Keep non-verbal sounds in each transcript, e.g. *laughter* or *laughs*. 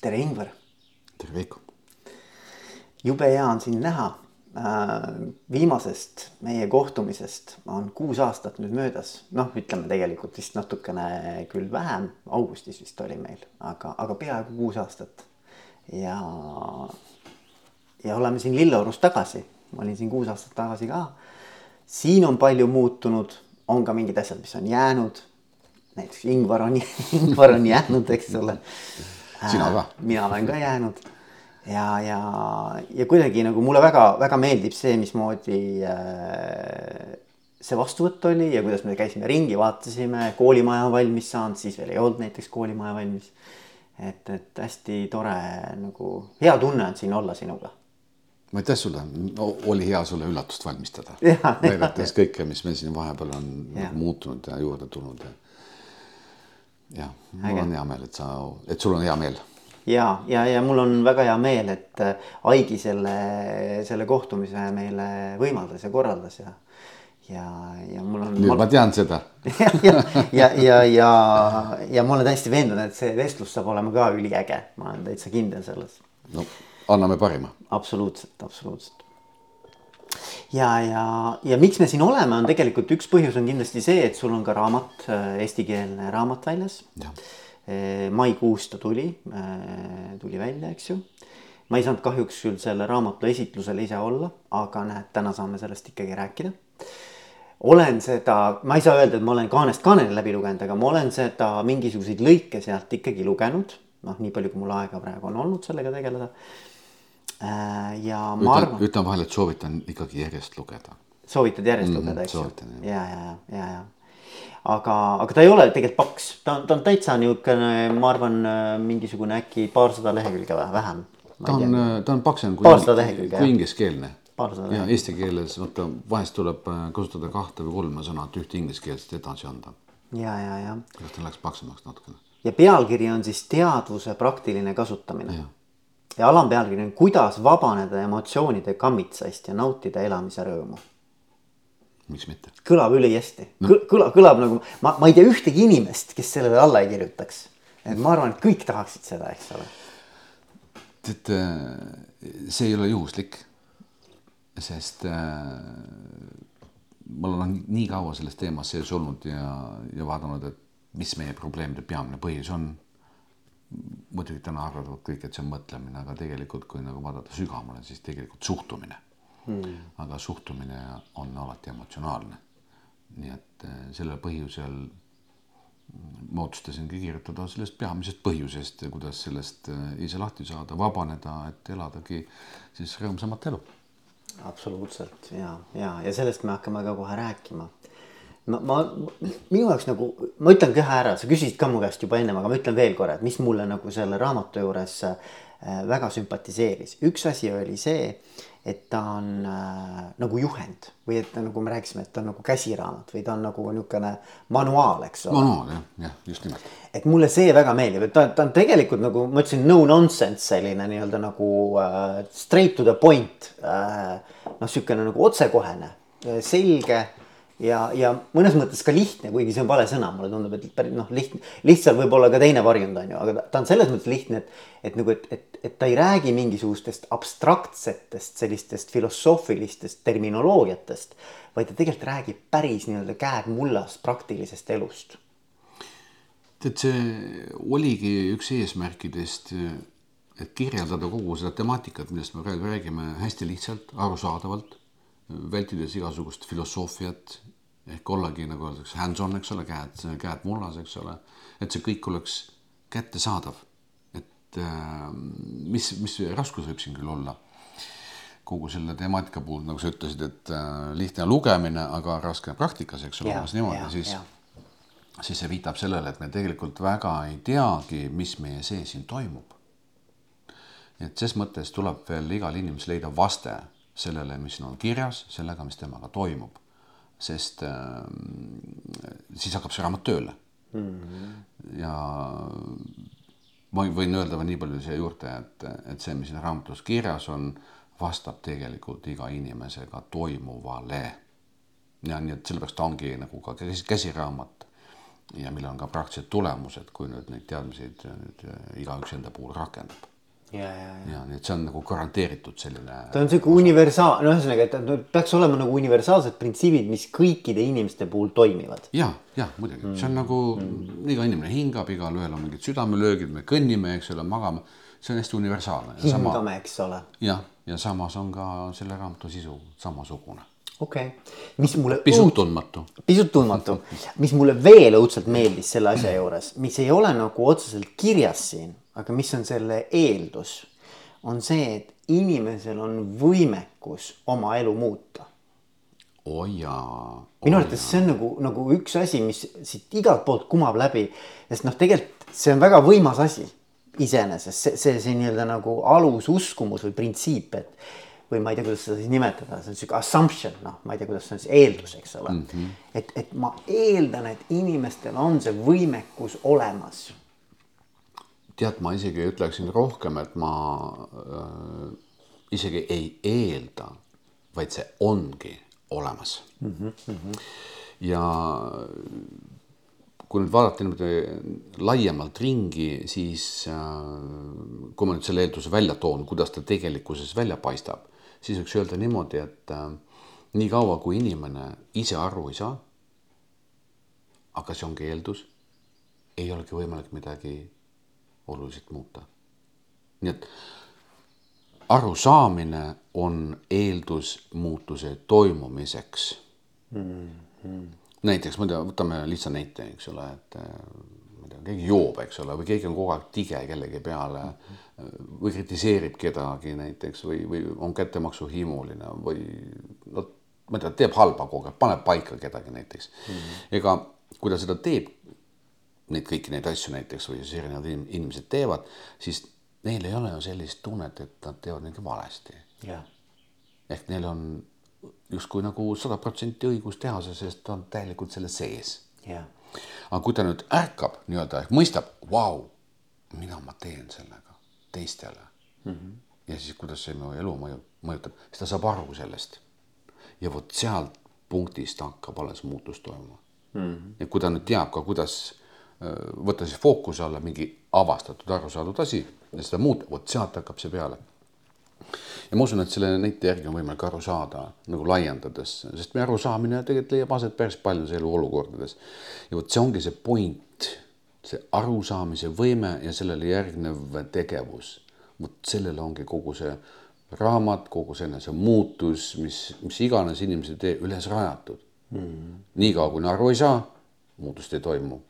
tere, Ingvar. tere, Veiko. jube hea on sind näha. viimasest meie kohtumisest on kuus aastat nüüd möödas, noh, ütleme tegelikult vist natukene küll vähem, augustis vist oli meil, aga, aga peaaegu kuus aastat. ja, ja oleme siin Lilleorus tagasi, ma olin siin kuus aastat tagasi ka. siin on palju muutunud, on ka mingid asjad, mis on jäänud näiteks Ingvar on, *laughs* Ingvar on jäänud, eks ole. Sina ka. mina olen ka jäänud ja, ja, ja kuidagi nagu mulle väga-väga meeldib see, mismoodi äh, see vastuvõtt oli ja kuidas me käisime ringi, vaatasime, koolimaja valmis saanud, siis veel ei olnud näiteks koolimaja valmis. et, et hästi tore nagu, hea tunne on siin olla sinuga aitäh sulle no,, oli hea sulle üllatust valmistada. näidates kõike, mis meil siin vahepeal on ja. muutunud ja juurde tulnud ja jah, mul Äge. on hea meel, et sa, et sul on hea meel. ja, ja, ja mul on väga hea meel, et äh, Aigi selle, selle kohtumise meile võimaldas ja korraldas ja ja, ja mul on. nüüd ma, ma tean seda *laughs* ja, ja, ja, ja, ja, ja ma olen täiesti veendunud, et see vestlus saab olema ka üliäge, ma olen täitsa kindel selles. no anname parima. absoluutselt, absoluutselt ja, ja, ja miks me siin oleme, on tegelikult üks põhjus on kindlasti see, et sul on ka raamat, äh, eestikeelne raamat väljas. Äh, maikuus ta tuli, äh, tuli välja, eks ju. ma ei saanud kahjuks küll selle raamatu esitlusel ise olla, aga näed, täna saame sellest ikkagi rääkida. olen seda, ma ei saa öelda, et ma olen kaanest kaaneni läbi lugenud, aga ma olen seda mingisuguseid lõike sealt ikkagi lugenud. noh, nii palju, kui mul aega praegu on olnud sellega tegeleda ja ma ütlen, arvan. ütlen vahele, et soovitan ikkagi järjest lugeda. soovitad järjest mm, lugeda, eks ju. ja, ja, ja, ja, ja. aga, aga ta ei ole tegelikult paks, ta on, ta on täitsa niisugune, ma arvan, mingisugune äkki paarsada lehekülge või vähem. ta on, ta on paksem kui, kui ingliskeelne. ja eesti keeles, vaata vahest tuleb äh, kasutada kahte või kolme sõna, et ühte ingliskeelset edasi anda. ja, ja, ja. kas ta läks paksemaks natukene? ja pealkiri on siis teadvuse praktiline kasutamine ja alampealkiri on kuidas vabaneda emotsioonide kammitsast ja nautida elamise rõõmu. miks mitte? kõlab ülihästi no., kõlab, kõlab nagu ma, ma ei tea ühtegi inimest, kes sellele alla ei kirjutaks. et ma arvan, et kõik tahaksid seda, eks ole. tead, see ei ole juhuslik. sest äh, ma olen nii kaua selles teemas sees olnud ja, ja vaadanud, et mis meie probleemide peamine põhjus on muidugi täna arvavad kõik, et see on mõtlemine, aga tegelikult, kui nagu vaadata sügavamale, siis tegelikult suhtumine hmm.. aga suhtumine on alati emotsionaalne. nii et eh, sellel põhjusel ma otsustasingi kirjutada sellest peamisest põhjusest kuidas sellest eh, ise lahti saada, vabaneda, et eladagi siis rõõmsamat elu. absoluutselt ja, ja, ja sellest me hakkame ka kohe rääkima ma, ma, minu jaoks nagu, ma ütlen kohe ära, sa küsisid ka mu käest juba ennem, aga ma ütlen veel korra, et mis mulle nagu selle raamatu juures äh, väga sümpatiseeris. üks asi oli see, et ta on äh, nagu juhend või et ta, nagu me rääkisime, et ta on nagu käsiraamat või ta on nagu niisugune manuaal, eks ole. manuaal jah, jah, just nimelt. et mulle see väga meeldib, et ta, ta on tegelikult nagu ma ütlesin, no nonsense selline nii-öelda nagu äh, straight to the point äh,. noh, niisugune nagu otsekohene, selge ja, ja mõnes mõttes ka lihtne, kuigi see on vale sõna, mulle tundub, et päris noh, lihtne, lihtsalt võib-olla ka teine varjund on ju, aga ta on selles mõttes lihtne, et, et nagu, et, et, et ta ei räägi mingisugustest abstraktsetest sellistest filosoofilistest terminoloogiatest, vaid ta tegelikult räägib päris nii-öelda käed mullas praktilisest elust. tead, see oligi üks eesmärkidest, et kirjeldada kogu seda temaatikat, millest me praegu räägime hästi lihtsalt, arusaadavalt vältides igasugust filosoofiat ehk ollagi nagu öeldakse, hands-on, eks ole, käed, käed mullas, eks ole, et see kõik oleks kättesaadav. et äh, mis, mis raskus võib siin küll olla kogu selle temaatika puhul, nagu sa ütlesid, et äh, lihtne lugemine, aga raske praktikas, eks ole, umbes niimoodi, siis, siis see viitab sellele, et me tegelikult väga ei teagi, mis meie sees siin toimub. et ses mõttes tuleb veel igal inimesel leida vaste sellele, mis on kirjas, sellega, mis temaga toimub. Sest äh, siis hakkab see raamat tööle mm. -hmm. ja ma võin öelda veel nii palju siia juurde, et, et see, mis siin raamatus kirjas on, vastab tegelikult iga inimesega toimuvale. ja nii, et sellepärast ta ongi nagu ka käsi, käsiraamat. ja millel on ka praktilised tulemused, kui nüüd neid teadmisi nüüd igaüks enda puhul rakendab. Ja, ja, ja. ja nii et see on nagu garanteeritud selline. ta on sihuke universaal, no ühesõnaga, et ta peaks olema nagu universaalsed printsiibid, mis kõikide inimeste puhul toimivad. ja, ja muidugi mm., see on nagu mm. iga inimene hingab, igalühel on mingid südamelöögid, me kõnnime, eks ole, magame. see on hästi universaalne. hingame, eks ole. jah, ja samas on ka selle raamatu sisu samasugune okei okay., mis mulle. pisut tundmatu. pisut tundmatu, mis mulle veel õudselt meeldis selle asja juures, mis ei ole nagu otseselt kirjas siin, aga mis on selle eeldus, on see, et inimesel on võimekus oma elu muuta. oo jaa. minu arvates see on nagu, nagu üks asi, mis siit igalt poolt kumab läbi, sest noh, tegelikult see on väga võimas asi iseenesest, see, see, see nii-öelda nagu alususkumus või printsiip, et või ma ei tea, kuidas seda siis nimetada, see on sihuke assumption, noh, ma ei tea, kuidas see on siis eeldus, eks ole mm. -hmm. et, et ma eeldan, et inimestel on see võimekus olemas. Tead, ma isegi ütleksin rohkem, et ma äh, isegi ei eelda, vaid see ongi olemas mm. -hmm. ja kui nüüd vaadata niimoodi laiemalt ringi, siis äh, kui ma nüüd selle eelduse välja toon, kuidas ta tegelikkuses välja paistab, siis võiks öelda niimoodi, et äh, niikaua kui inimene ise aru ei saa, aga see ongi eeldus, ei olegi võimalik midagi oluliselt muuta. nii et arusaamine on eeldus muutuse toimumiseks mm. -hmm. näiteks ma ei tea, võtame lihtsa näite, eks ole, et äh, ma ei tea, keegi joob, eks ole, või keegi on kogu aeg tige kellegi peale või kritiseerib kedagi näiteks või, või on kättemaksuhimuline või no ma ei tea, teeb halba kogu aeg, paneb paika kedagi näiteks mm. -hmm. ega kui ta seda teeb, neid kõiki neid asju näiteks või siis erinevad inimesed teevad, siis neil ei ole ju sellist tunnet, et nad teevad midagi valesti ehk neil on justkui nagu sada protsenti õigus teha sest ta on täielikult selle sees aga kui ta nüüd ärkab nii-öelda ehk mõistab, vau, mida ma teen sellega teistele mm. -hmm. ja siis, kuidas see mu elu mõjub, mõjutab, siis ta saab aru sellest. ja vot sealt punktist hakkab alles muutus toimuma mm. -hmm. ja kui ta nüüd teab ka, kuidas võtta siis fookuse alla mingi avastatud, arusaadud asi ja seda muuta, vot sealt hakkab see peale. ja ma usun, et selle näite järgi on võimalik aru saada nagu laiendades, sest meie arusaamine tegelikult leiab aset päris paljudes eluolukordades. ja vot see ongi see point see arusaamise võime ja sellele järgnev tegevus, vot sellele ongi kogu see raamat, kogu see enese muutus, mis, mis iganes inimese tee üles rajatud mm.. niikaua kuni aru ei saa, muutust ei toimu.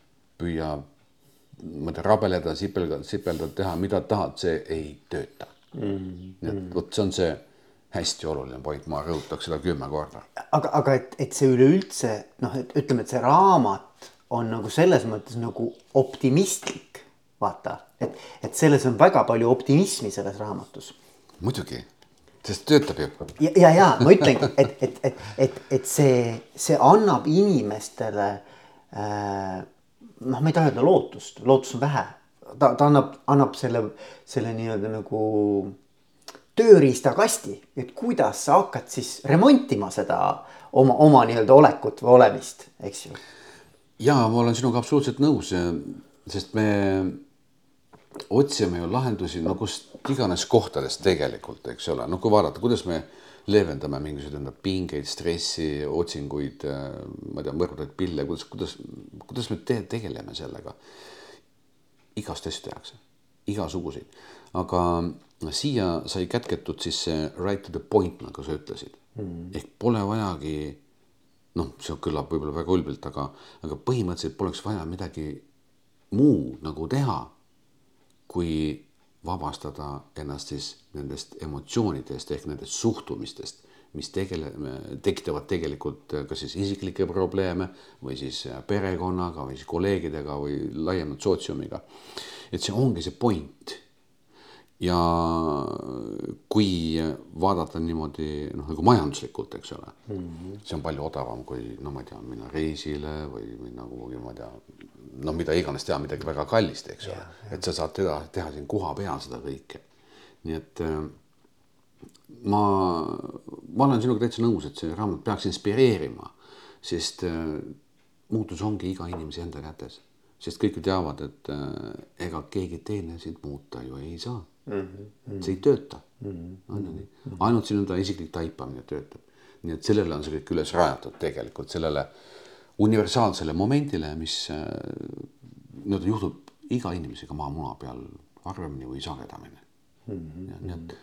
Püüa, ma ei tea, rabeleda, sipelda, sipeldada, teha mida tahad, see ei tööta mm.. nii et vot see on see hästi oluline point, ma rõhutaks seda kümme korda. aga, aga et, et see üleüldse noh, et ütleme, et see raamat on nagu selles mõttes nagu optimistlik, vaata, et, et selles on väga palju optimismi selles raamatus. muidugi, sest töötab ju. ja, ja, ja ma ütlengi, et, et, et, et, et see, see annab inimestele äh, noh, ma ei taha öelda lootust, lootust on vähe, ta, ta annab, annab selle, selle nii-öelda nagu tööriistakasti, et kuidas sa hakkad siis remontima seda oma, oma nii-öelda olekut või olemist, eks ju. Ja ma olen sinuga absoluutselt nõus, sest me otsime ju lahendusi no kust iganes kohtadest tegelikult, eks ole, no kui vaadata, kuidas me leevendame mingisuguseid enda pingeid, stressi, otsinguid, ma ei tea, mõrvatud pille, kuidas, kuidas, kuidas me te tegeleme sellega. igast asju tehakse, igasuguseid, aga siia sai kätketud siis see right to the point, nagu sa ütlesid mm. -hmm. ehk pole vajagi noh, see kõlab võib-olla väga ülbelt, aga, aga põhimõtteliselt poleks vaja midagi muud nagu teha, kui vabastada ennast siis nendest emotsioonidest ehk nendest suhtumistest, mis tegele-, tekitavad tegelikult kas siis isiklikke probleeme või siis perekonnaga või siis kolleegidega või laiemalt sootsiumiga. et see ongi see point ja kui vaadata niimoodi noh, nagu majanduslikult, eks ole mm, -hmm. see on palju odavam kui no ma ei tea, minna reisile või minna kuhugi, ma ei tea, no mida iganes teha, midagi väga kallist, eks ole, et sa saad teda teha siin koha peal seda kõike. nii et äh, ma, ma olen sinuga täitsa nõus, et see raamat peaks inspireerima, sest äh, muutus ongi iga inimese enda kätes, sest kõik ju teavad, et äh, ega keegi teine sind muuta ju ei saa mm. -hmm. see ei tööta mm, -hmm. on ju nii, ainult sinu enda isiklik taipamine töötab. nii et sellele on see kõik üles rajatud tegelikult sellele universaalsele momendile, mis äh, nii-öelda juhtub iga inimesega maamuna peal harvemini või sagedamini mm. -hmm. nii et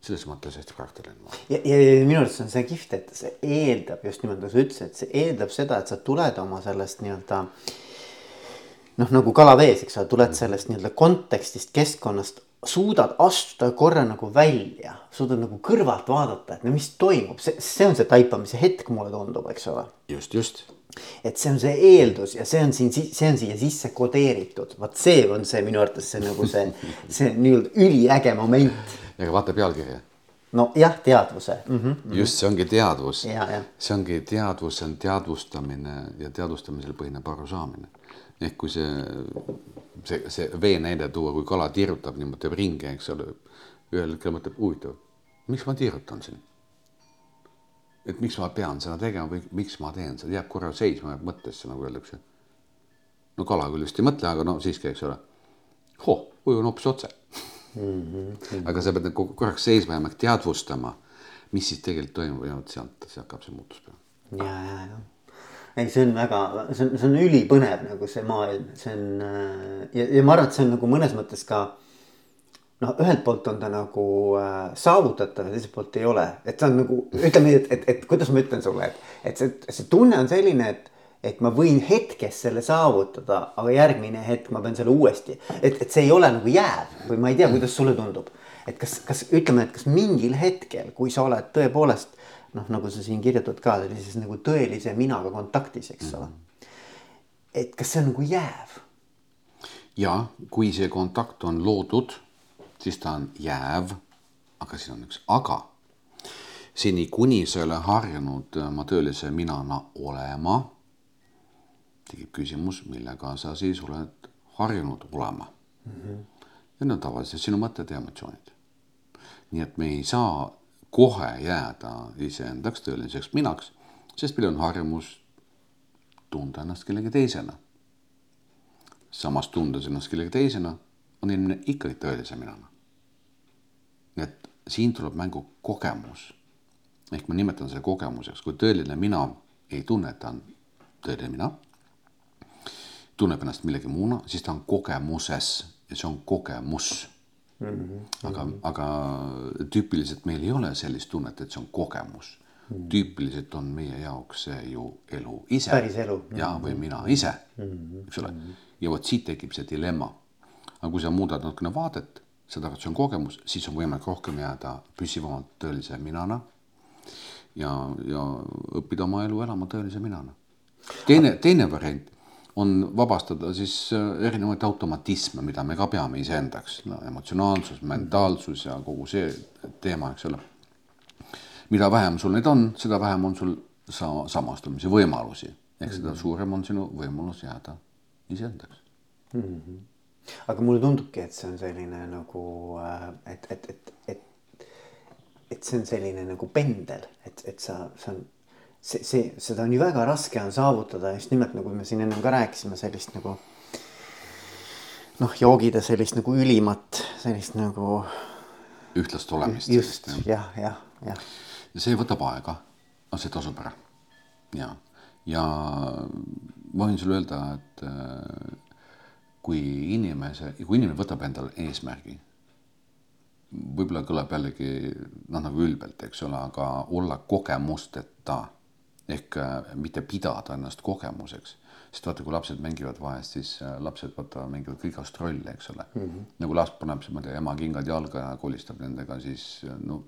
selles mõttes hästi praktiline. ja, ja, ja minu arust on see kihvt, et see eeldab just nimelt nagu sa ütlesid, see eeldab seda, et sa tuled oma sellest nii-öelda noh, nagu kala vees, eks ole, tuled sellest nii-öelda kontekstist, keskkonnast, suudad astuda korra nagu välja, suudad nagu kõrvalt vaadata, et no mis toimub, see, see on see taipamise hetk, mulle tundub, eks ole. just, just. Et see on see eeldus ja see on siin, see on siia sisse kodeeritud, vot see on see minu arvates see nagu see, see nii-öelda üliäge moment ega vaata pealkirja. nojah, teadvuse mm. -hmm. just, see ongi teadvus. see ongi teadvus, see on teadvustamine ja teadvustamisel põhineb arusaamine. ehk kui see, see, see vee näide tuua, kui kala tiirutab niimoodi, ringi, eks ole. ühel hetkel mõtleb, huvitav, miks ma tiirutan siin? Et miks ma pean seda tegema või miks ma teen seda, jääb korra seisma, jääb mõttesse, nagu öeldakse. no kala küll vist ei mõtle, aga no siiski, eks ole. hoh, ujun hoopis otse mm. -hmm. aga sa pead nagu korraks seisma jääma, teadvustama, mis siis tegelikult toimub ja vot sealt, sealt hakkab see muutus peale. ja, ja, ja ei, see on väga, see on, see on ülipõnev nagu see maailm, see on äh, ja, ja ma arvan, et see on nagu mõnes mõttes ka. Noh, ühelt poolt on ta nagu äh, saavutatav ja teiselt poolt ei ole, et ta on nagu ütleme nii, et, et, et kuidas ma ütlen sulle, et, et see, see tunne on selline, et et ma võin hetkes selle saavutada, aga järgmine hetk ma pean selle uuesti, et, et see ei ole nagu jääv või ma ei tea, kuidas sulle tundub. et kas, kas ütleme, et kas mingil hetkel, kui sa oled tõepoolest noh, nagu sa siin kirjutad ka sellises nagu tõelise minaga kontaktis, eks ole. et kas see on nagu jääv? ja kui see kontakt on loodud, siis ta on jääv. aga siin on üks aga. seni, kuni sa ei ole harjunud oma tõelise minana olema tekib küsimus, millega sa siis oled harjunud olema mm. -hmm. ja need on tavaliselt sinu mõtted ja emotsioonid. nii et me ei saa kohe jääda iseendaks tõeliseks minaks, sest meil on harjumus tunda ennast kellegi teisena. samas tundes ennast kellegi teisena, on inimene ikkagi tõelise minana. Siin tuleb mängu kogemus. ehk ma nimetan selle kogemuseks, kui tõeline mina ei tunne, et ta on tõeline mina tunneb ennast millegi muuna, siis ta on kogemuses ja see on kogemus mm. -hmm. aga, aga tüüpiliselt meil ei ole sellist tunnet, et see on kogemus mm. -hmm. tüüpiliselt on meie jaoks see ju elu ise. päris elu. ja, või mina ise mm, -hmm. eks ole. ja vot siit tekib see dilemma. aga kui sa muudad natukene vaadet, saad aru, et see on kogemus, siis on võimalik rohkem jääda püsivamalt tõelise minana. ja, ja õppida oma elu elama tõelise minana. teine, teine variant on vabastada siis äh, erinevaid automatisme, mida me ka peame iseendaks no,, emotsionaalsus, mentaalsus ja kogu see teema, eks ole. mida vähem sul neid on, seda vähem on sul sa-, samastumise võimalusi, ehk seda suurem on sinu võimalus jääda iseendaks mm. -hmm. Aga mulle tundubki, et see on selline nagu, äh, et, et, et, et, et see on selline nagu pendel, et, et sa, see on see, see, seda on ju väga raske on saavutada just nimelt nagu me siin ennem ka rääkisime, sellist nagu. noh, joogida sellist nagu ülimat, sellist nagu. ühtlast olemist. just jah, jah, jah. ja see võtab aega, aga see tasub ära. ja, ja ma võin sulle öelda, et äh, kui inimese, kui inimene võtab endale eesmärgi võib-olla kõlab jällegi noh, nagu ülbelt, eks ole, aga olla kogemusteta ehk äh, mitte pidada ennast kogemuseks, sest vaata, kui lapsed mängivad vahest, siis äh, lapsed vaata mängivad kõigast rolle, eks ole mm. -hmm. nagu laps paneb, ma ei tea, ema kingad jalga ja kolistab nendega, siis äh, no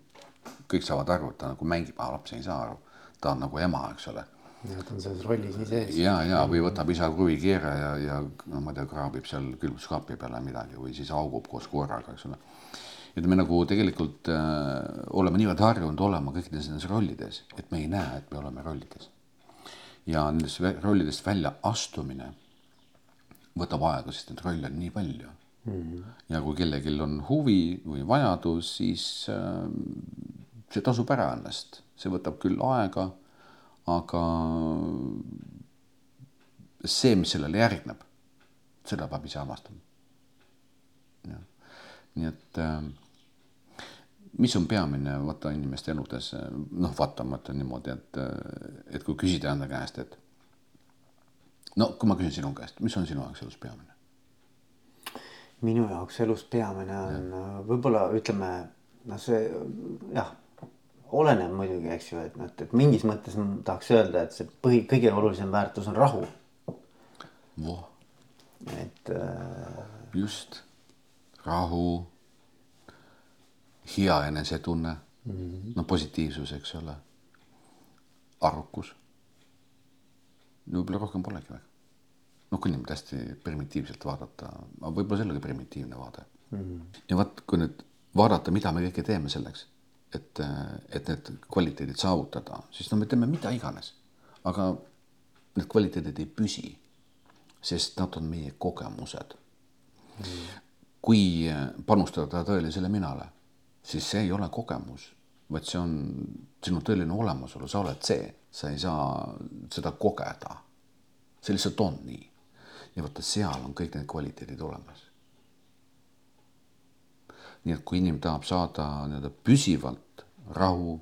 kõik saavad aru, et ta nagu mängib, aga laps ei saa aru, ta on nagu ema, eks ole ja ta on selles rollis nii sees. ja, ja või võtab isa kruvikeere ja, ja no ma ei tea, kraabib seal külmutuskaapi peale midagi või siis augub koos koeraga, eks ole et me nagu tegelikult äh, oleme niivõrd harjunud olema kõikides nendes rollides, et me ei näe, et me oleme rollides. ja nendest rollidest välja astumine võtab aega, sest neid rolle on nii palju mm. -hmm. ja kui kellelgi on huvi või vajadus, siis äh, see tasub ära ennast, see võtab küll aega, aga see, mis sellele järgneb, seda peab ise avastama. nii et äh, mis on peamine vaata inimeste eludes, noh, vaata, ma ütlen niimoodi, et, et kui küsida enda käest, et no kui ma küsin sinu käest, mis on sinu jaoks elus peamine? minu jaoks elus peamine on ja. võib-olla ütleme, noh, see jah, oleneb muidugi, eks ju, et noh, et mingis mõttes tahaks öelda, et see põhi, kõige olulisem väärtus on rahu. et äh.... just, rahu, hea enesetunne mm, -hmm. no positiivsus, eks ole, arukus. võib-olla rohkem polegi väga noh, kui niimoodi hästi primitiivselt vaadata, võib-olla see oli primitiivne vaade mm. -hmm. ja vot, kui nüüd vaadata, mida me kõike teeme selleks, et, et need kvaliteedid saavutada, siis no me teeme mida iganes, aga need kvaliteedid ei püsi, sest nad on meie kogemused mm. kui panustada tõelisele minale, siis see ei ole kogemus, vaid see on sinu tõeline olemasolu, sa oled see, sa ei saa seda kogeda. see lihtsalt on nii ja vaata, seal on kõik need kvaliteedid olemas. Nii et kui inimene tahab saada nii-öelda püsivalt rahu,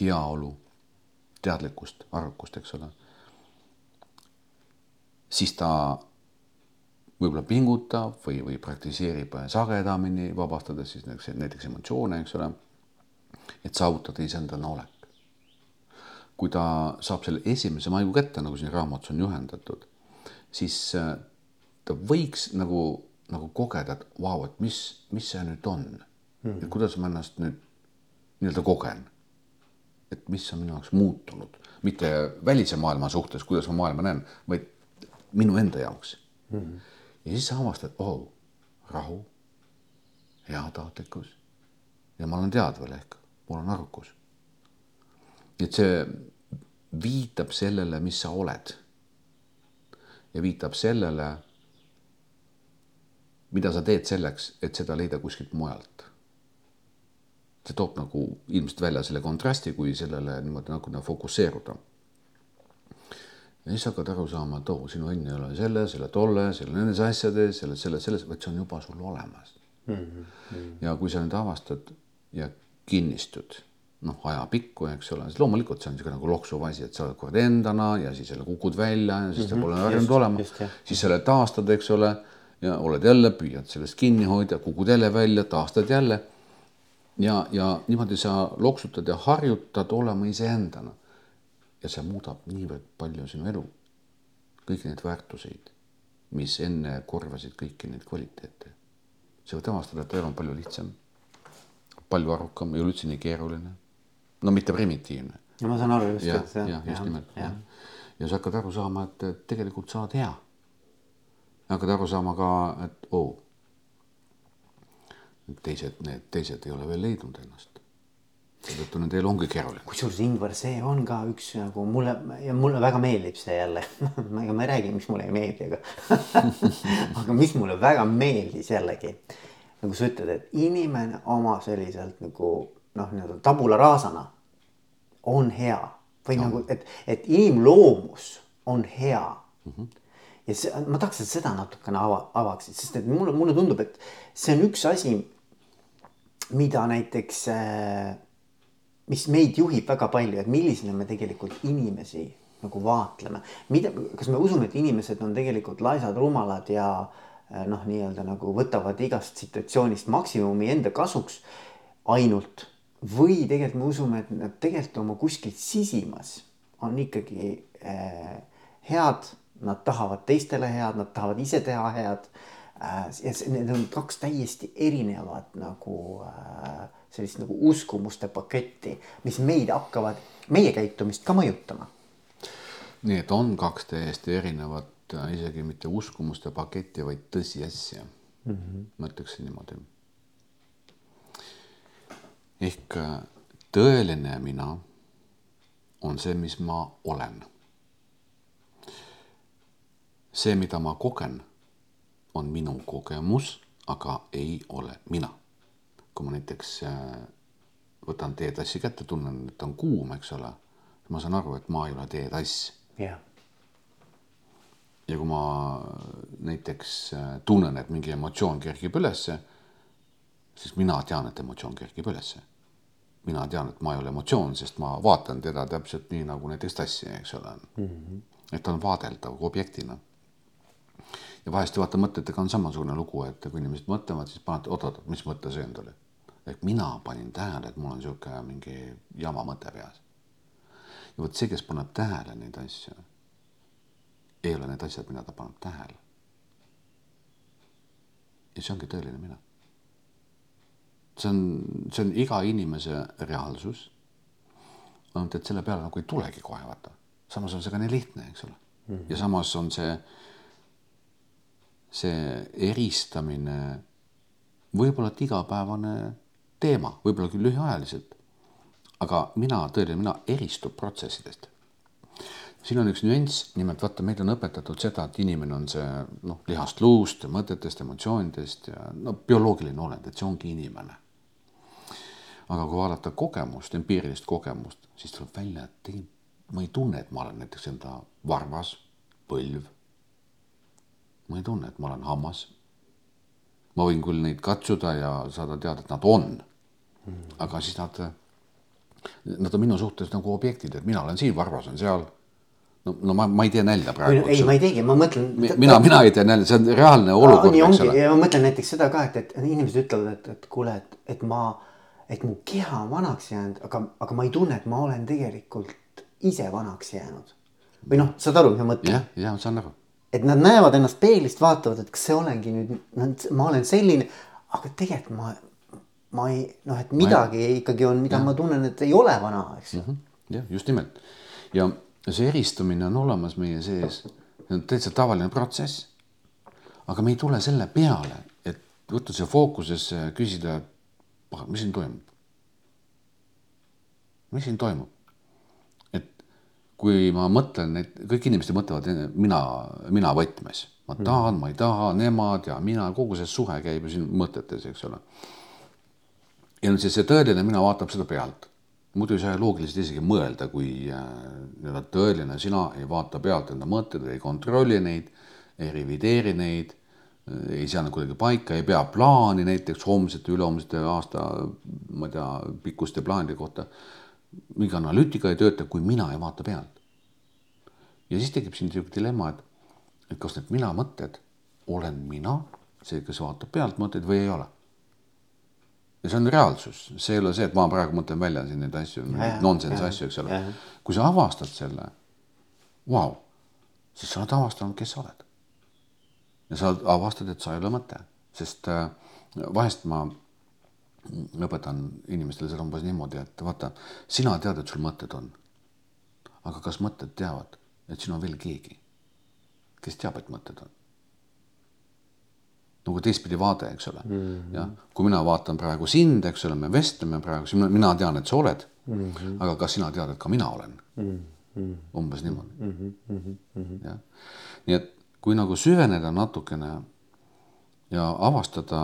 heaolu, teadlikkust, arvukust, eks ole, siis ta võib-olla pingutab või, või praktiseerib sagedamini, vabastades siis näiteks, näiteks emotsioone, eks ole, et saavutada iseendana olek. kui ta saab selle esimese maigu kätte, nagu siin raamatus on juhendatud siis äh, ta võiks nagu, nagu kogeda, et vau, et mis, mis see nüüd on? Mm.. et kuidas ma ennast nüüd nii-öelda kogen. et mis on minu jaoks muutunud, mitte välise maailma suhtes, kuidas ma maailma näen, vaid minu enda jaoks. Mm.. ja siis sa avastad, oh, rahu, heatahtlikkus. Ja ma olen teadvel ehk, mul on arukus. et see viitab sellele, mis sa oled. Ja viitab sellele, mida sa teed selleks, et seda leida kuskilt mujalt. see toob nagu ilmselt välja selle kontrasti, kui sellele niimoodi nagu, nagu fokusseeruda. ja siis hakkad aru saama, et oo sinu õnn ei ole selle, selle tolle, selle nendes asjades, selles, selles, selles, vaid see on juba sul olemas mm. -hmm. ja kui sa nüüd avastad ja kinnistud noh, ajapikku, eks ole, siis loomulikult see on niisugune nagu loksuv asi, et sa oled kord endana ja siis jälle kukud välja ja siis mm -hmm. sa pole harjunud olema, siis selle taastad, eks ole, ja oled jälle, püüad sellest kinni hoida, kukud jälle välja, taastad jälle. ja, ja niimoodi sa loksutad ja harjutad olema iseendana. ja see muudab niivõrd palju sinu elu, kõiki neid väärtuseid, mis enne korvasid kõiki neid kvaliteete. sa võid avastada, et elu on palju lihtsam, palju arukam, ei ole üldse nii keeruline no mitte primitiivne. no ma saan aru just. jah, just nimelt. ja, ja sa hakkad aru saama, et tegelikult sa oled hea. Hakkad aru saama ka, et oo oh,, teised, need teised ei ole veel leidnud ennast seetõttu nende elu ongi keeruline. kusjuures Ingvar, see on ka üks nagu mulle ja mulle väga meeldib see jälle *laughs* ega ma ei räägi, miks mulle ei meeldi, aga *laughs* aga mis mulle väga meeldis jällegi. nagu sa ütled, et inimene oma selliselt nagu noh, nii-öelda tabula rasana on hea või no. nagu, et, et inimloomus on hea mm. -hmm. Ja see, ma tahaks, et seda natukene ava, avaksid, sest et mulle, mulle tundub, et see on üks asi, mida näiteks, äh, mis meid juhib väga palju, et millisena me tegelikult inimesi nagu vaatleme. mida, kas me usume, et inimesed on tegelikult laisad, rumalad ja äh, noh, nii-öelda nagu võtavad igast situatsioonist maksimumi enda kasuks ainult või tegelikult me usume, et nad tegelikult oma kuskil sisimas on ikkagi äh, head, nad tahavad teistele head, nad tahavad ise teha head äh,. ja see, need on kaks täiesti erinevat nagu äh, sellist nagu uskumuste paketti, mis meid hakkavad, meie käitumist ka mõjutama. nii et on kaks täiesti erinevat, äh, isegi mitte uskumuste paketti, vaid tõsiasja mm. -hmm. ma ütleksin niimoodi ehk tõeline mina on see, mis ma olen. See, mida ma kogen, on minu kogemus, aga ei ole mina. kui ma näiteks äh, võtan teetassi kätte, tunnen, et on kuum, eks ole, ma saan aru, et ma ei ole teetass yeah.. ja kui ma näiteks äh, tunnen, et mingi emotsioon kerkib ülesse, siis mina tean, et emotsioon kerkib ülesse. mina tean, et ma ei ole emotsioon, sest ma vaatan teda täpselt nii nagu näiteks tassi, eks ole mm. -hmm. et ta on vaadeldav objektina. Ja vahest vaata mõtetega on samasugune lugu, et kui inimesed mõtlevad, siis paned, oot-oot, mis mõte see nüüd oli? ehk mina panin tähele, et mul on niisugune mingi jama mõte peas. ja vot see, kes paneb tähele neid asju ei ole need asjad, mida ta paneb tähele. ja see ongi tõeline mina. see on, see on iga inimese reaalsus. ainult et selle peale nagu ei tulegi kohe vaata, samas on see ka nii lihtne, eks ole ja samas on see, see eristamine võib-olla et igapäevane teema, võib-olla küll lühiajaliselt. aga mina, tõeline mina eristub protsessidest siin on üks nüanss, nimelt vaata, meid on õpetatud seda, et inimene on see noh, lihast luust mõtetest, emotsioonidest ja no bioloogiline olend, et see ongi inimene. aga kui vaadata kogemust, empiirilist kogemust, siis tuleb välja, et tegelikult ma ei tunne, et ma olen näiteks enda varvas, põlv. Ma ei tunne, et ma olen hammas. ma võin küll neid katsuda ja saada teada, et nad on. aga siis nad, nad on minu suhtes nagu objektid, et mina olen siin, varvas on seal no, no ma, ma ei tee nalja praegu. ei, ma ei teegi, ma mõtlen. mina, mina ei tee nalja, see on reaalne olukord. nii ongi ja ma mõtlen näiteks seda ka, et, et inimesed ütlevad, et, et kuule, et, et ma, et mu keha on vanaks jäänud, aga, aga ma ei tunne, et ma olen tegelikult ise vanaks jäänud. või noh, saad aru, mis ma mõtlen? jah, jah, saan aru. Et nad näevad ennast peeglist, vaatavad, et kas see olengi nüüd, ma olen selline, aga tegelikult ma, ma ei noh, et midagi ma... ikkagi on, mida ja. ma tunnen, et ei ole vana, eks ju mm -hmm.. jah, just nimelt ja ja see eristumine on olemas meie sees, see on täitsa tavaline protsess. aga me ei tule selle peale, et võtta see fookusesse ja küsida, mis siin toimub. mis siin toimub? Kui ma mõtlen, et kõik inimesed mõtlevad mina, mina võtmes, ma hmm. tahan, ma ei taha, nemad ja mina, kogu see suhe käib ju siin mõtetes, eks ole. ja nüüd see, see tõeline mina vaatab seda pealt muidu ei saa loogiliselt isegi mõelda, kui äh, nii-öelda tõeline sina ei vaata pealt enda mõtteid, ei kontrolli neid, ei revideeri neid, ei sea nad kuidagi paika, ei pea plaani näiteks homsete, ülehomsete aasta, ma ei tea, pikkuste plaanide kohta. Mingi analüütika ei tööta, kui mina ei vaata pealt. ja siis tekib siin niisugune dilemma, et, et kas need mina mõtted olen mina, see, kes vaatab pealt mõtteid või ei ole ja see on reaalsus, see ei ole see, et ma praegu mõtlen välja siin neid asju, nonsense asju, eks ole. kui sa avastad selle, vau, siis sa oled avastanud, kes sa oled. ja sa avastad, et sa ei ole mõte, sest äh, vahest ma õpetan inimestele seda umbes niimoodi, et vaata, sina tead, et sul mõtted on. aga kas mõtted teavad, et siin on veel keegi, kes teab, et mõtted on? nagu teistpidi vaade, eks ole mm -hmm.. jah, kui mina vaatan praegu sind, eks ole, me vestleme praegu, mina tean, et sa oled mm. -hmm. aga kas sina tead, et ka mina olen mm? -hmm. umbes niimoodi mm. -hmm. jah, nii et kui nagu süveneda natukene ja avastada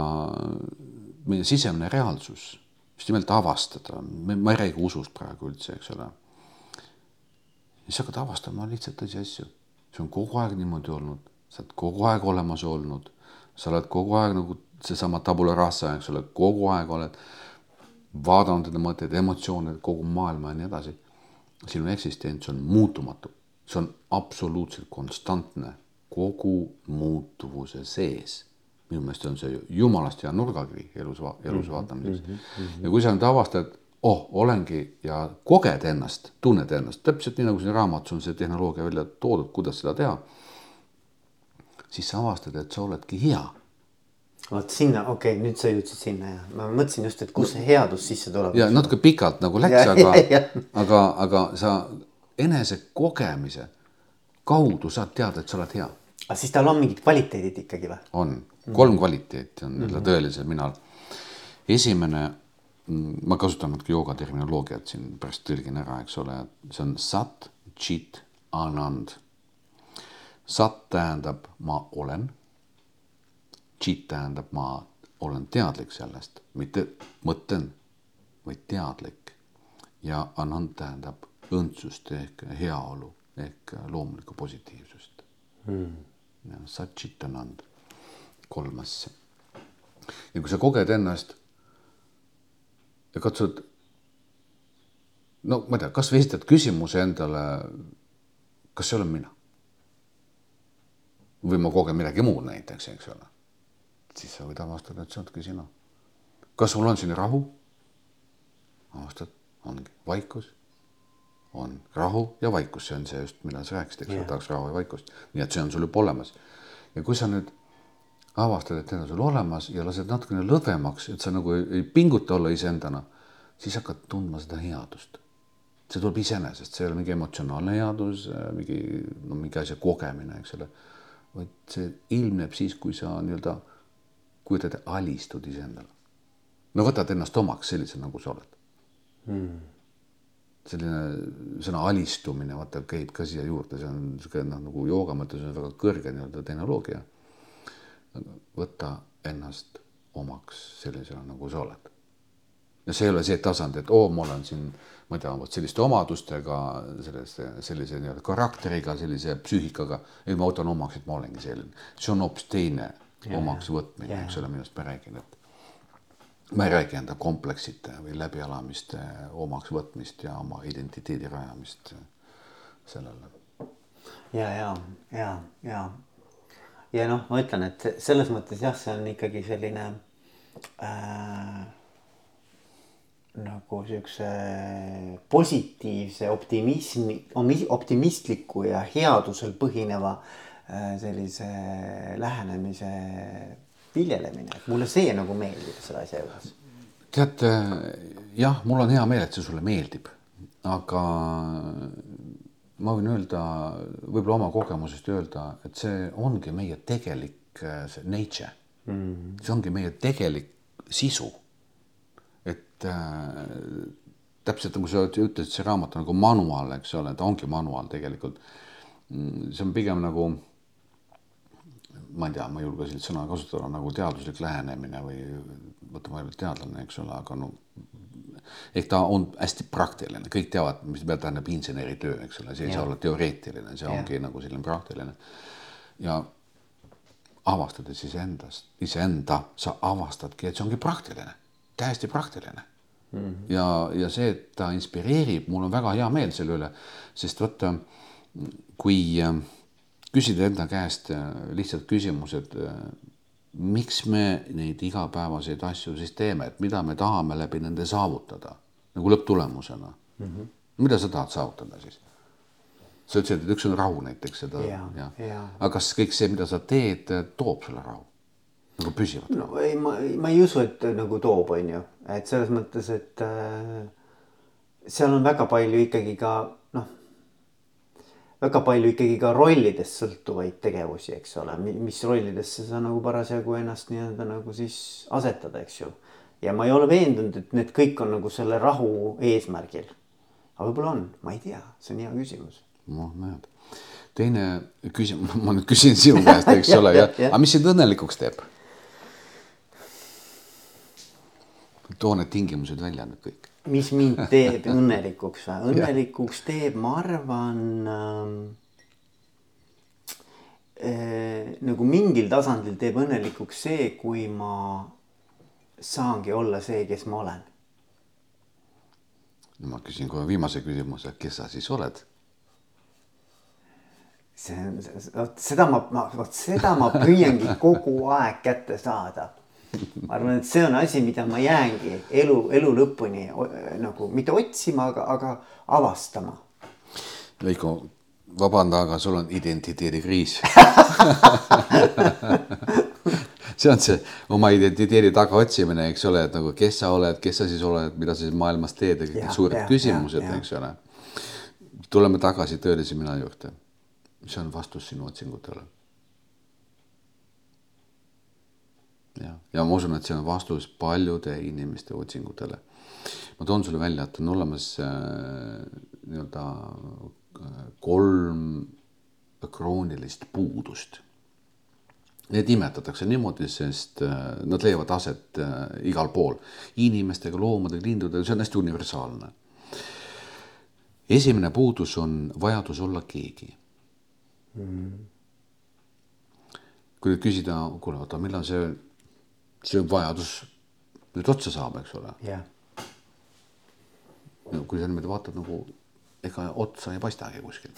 meie sisemine reaalsus, just nimelt avastada, ma ei räägi usust praegu üldse, eks ole. siis hakkad avastama lihtsalt tõsiasju, see on kogu aeg niimoodi olnud, sa oled kogu aeg olemas olnud. Sa oled kogu aeg nagu seesama tabula rasa, eks ole, kogu aeg oled vaadanud enda mõtteid, emotsioone, kogu maailma ja nii edasi. sinu eksistents on muutumatu, see on absoluutselt konstantne kogu muutuvuse sees. Minu meelest on see jumalast hea nurgakivi elus, elus mhm, vaatamiseks mm. -hmm. ja kui sa nüüd avastad, oh, olengi ja koged ennast, tunned ennast, täpselt nii nagu siin raamatus on see tehnoloogia välja toodud, kuidas seda teha siis sa avastad, et sa oledki hea. vot sinna, okei okay,, nüüd sa jõudsid sinna ja ma mõtlesin just, et kust see headus sisse tuleb. ja natuke pikalt nagu läks, aga, aga, aga sa enese kogemise kaudu saad teada, et sa oled hea. aga siis tal on mingid kvaliteedid ikkagi või? on, kolm kvaliteeti on mm -hmm. tõelisel minal. esimene, mm, ma kasutan natuke jooga terminoloogiat siin, pärast tõlgin ära, eks ole, see on sat, chit, anand Sat tähendab ma olen. Chit tähendab ma olen teadlik sellest, mitte mõtlen, vaid teadlik. ja anand tähendab õndsust ehk heaolu ehk loomulikku positiivsust hmm.. Satchitanand, kolm asja. ja kui sa koged ennast ja katsud, no ma ei tea, kasvõi esitad küsimuse endale, kas see olen mina? või ma kogen midagi muud näiteks, eks ole. siis sa võid avastada, et see oledki sina. kas sul on siin rahu? avastad, ongi vaikus, on rahu ja vaikus, see on see just, millal sa rääkisid, eks ole yeah., tahaks rahu ja vaikust, nii et see on sul juba olemas. ja kui sa nüüd avastad, et need on sul olemas ja lased natukene lõdvemaks, et sa nagu ei, ei pinguta olla iseendana, siis hakkad tundma seda headust. see tuleb iseenesest, see ei ole mingi emotsionaalne headus, mingi, no mingi asja kogemine, eks ole. vaid see ilmneb siis, kui sa nii-öelda kujutad, alistud iseendale. no võtad ennast omaks sellisena, nagu sa oled hmm. selline sõna alistumine, vaata, käib ka siia juurde, see on niisugune noh, nagu jooga mõttes on väga kõrge nii-öelda tehnoloogia võtta ennast omaks sellisena, nagu sa oled. ja see ei ole see tasand, et oo, ma olen siin, ma ei tea, vot selliste omadustega, sellise, sellise nii-öelda karakteriga, sellise psüühikaga, ei, ma võtan omaks, et ma olengi selline. see on hoopis teine yeah. omaks võtmine eks ole, millest ma räägin, et ma ei räägi enda kompleksite või läbielamiste omaks võtmist ja oma identiteedi rajamist sellele. ja, ja, ja, ja ja noh, ma ütlen, et selles mõttes jah, see on ikkagi selline äh, nagu siukse positiivse optimismi, optimistliku ja headusel põhineva äh, sellise lähenemise viljelemine, et mulle see nagu meeldib selle asja juures. tead jah, mul on hea meel, et see sulle meeldib, aga ma võin öelda, võib-olla oma kogemusest öelda, et see ongi meie tegelik äh, see nature mm. -hmm. see ongi meie tegelik sisu. et äh, täpselt nagu sa ütlesid, see raamat on nagu manual, eks ole, ta ongi manual tegelikult. Mm, see on pigem nagu, ma ei tea, ma ei julge sellist sõna kasutada, nagu teaduslik lähenemine või vaata, ma ei ole teadlane, eks ole, aga no ehk ta on hästi praktiline, kõik teavad, mis tähendab inseneritöö, eks ole, see ei ja. saa olla teoreetiline, see ja. ongi nagu selline praktiline. ja avastades iseendast, iseenda, sa avastadki, et see ongi praktiline, täiesti praktiline mm. -hmm. ja, ja see, et ta inspireerib, mul on väga hea meel selle üle, sest vaata, kui äh, küsida enda käest äh, lihtsalt küsimused äh, miks me neid igapäevaseid asju siis teeme, et mida me tahame läbi nende saavutada nagu lõpptulemusena mm. -hmm. mida sa tahad saavutada siis? sa ütlesid, et üks on rahu näiteks seda ja, ja. ja., aga kas kõik see, mida sa teed, toob sulle rahu nagu püsivalt? no ei, ma, ma ei usu, et nagu toob, on ju, et selles mõttes, et äh, seal on väga palju ikkagi ka väga palju ikkagi ka rollidest sõltuvaid tegevusi, eks ole, mis rollidesse sa nagu parasjagu ennast nii-öelda nagu siis asetada, eks ju. ja ma ei ole veendunud, et need kõik on nagu selle rahu eesmärgil. aga võib-olla on, ma ei tea, see on hea küsimus. noh, näed. teine küsimus, *laughs* ma nüüd küsin sinu käest, eks *laughs* ja, ole, ja, ja, aga mis sind õnnelikuks teeb? too need tingimused välja nüüd kõik mis mind *laughs* teeb õnnelikuks või? õnnelikuks teeb, ma arvan ähm, äh, nagu mingil tasandil teeb õnnelikuks see, kui ma saangi olla see, kes ma olen. no ma küsin kohe viimase küsimuse, kes sa siis oled? see on, vot seda ma, ma, vot seda ma püüangi kogu aeg kätte saada *laughs* ma arvan, et see on asi, mida ma jäängi elu, elu lõpuni nagu mitte otsima, aga, aga avastama. Veiko, vabanda, aga sul on identiteedikriis *laughs* see on see oma identiteedi tagaotsimine, eks ole, et nagu kes sa oled, kes sa siis oled, mida sa siis maailmas teed kõik need suured ja, küsimused, eks ole. tuleme tagasi tõelise mina juurde. see on vastus sinu otsingutele ja, ja ma usun, et see on vastus paljude inimeste otsingutele. ma toon sulle välja, et on olemas äh, nii-öelda äh, kolm kroonilist puudust. Need nimetatakse niimoodi, sest äh, nad leiavad aset äh, igal pool, inimestega, loomadega, lindudega, see on hästi universaalne. esimene puudus on vajadus olla keegi mm. -hmm kui nüüd küsida, kuule, oota, millal see, see vajadus nüüd otsa saab, eks ole. jah. no kui sa niimoodi vaatad nagu, ega otsa ei paistagi kuskil.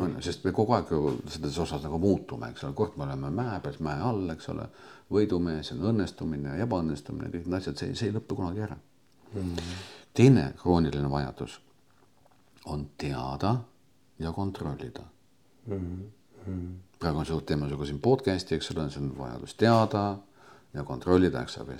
on ju, sest me kogu aeg ju selles osas nagu muutume, eks ole, kord me oleme mäe peal, mäe all, eks ole. võidumees on õnnestumine, ebaõnnestumine, kõik need asjad, see, see ei lõpe kunagi ära mm. -hmm. teine krooniline vajadus on teada ja kontrollida mm. -hmm. praegu on suur teema sinuga siin podcast'i, eks ole, see on vajadus teada ja kontrollida, eks ole,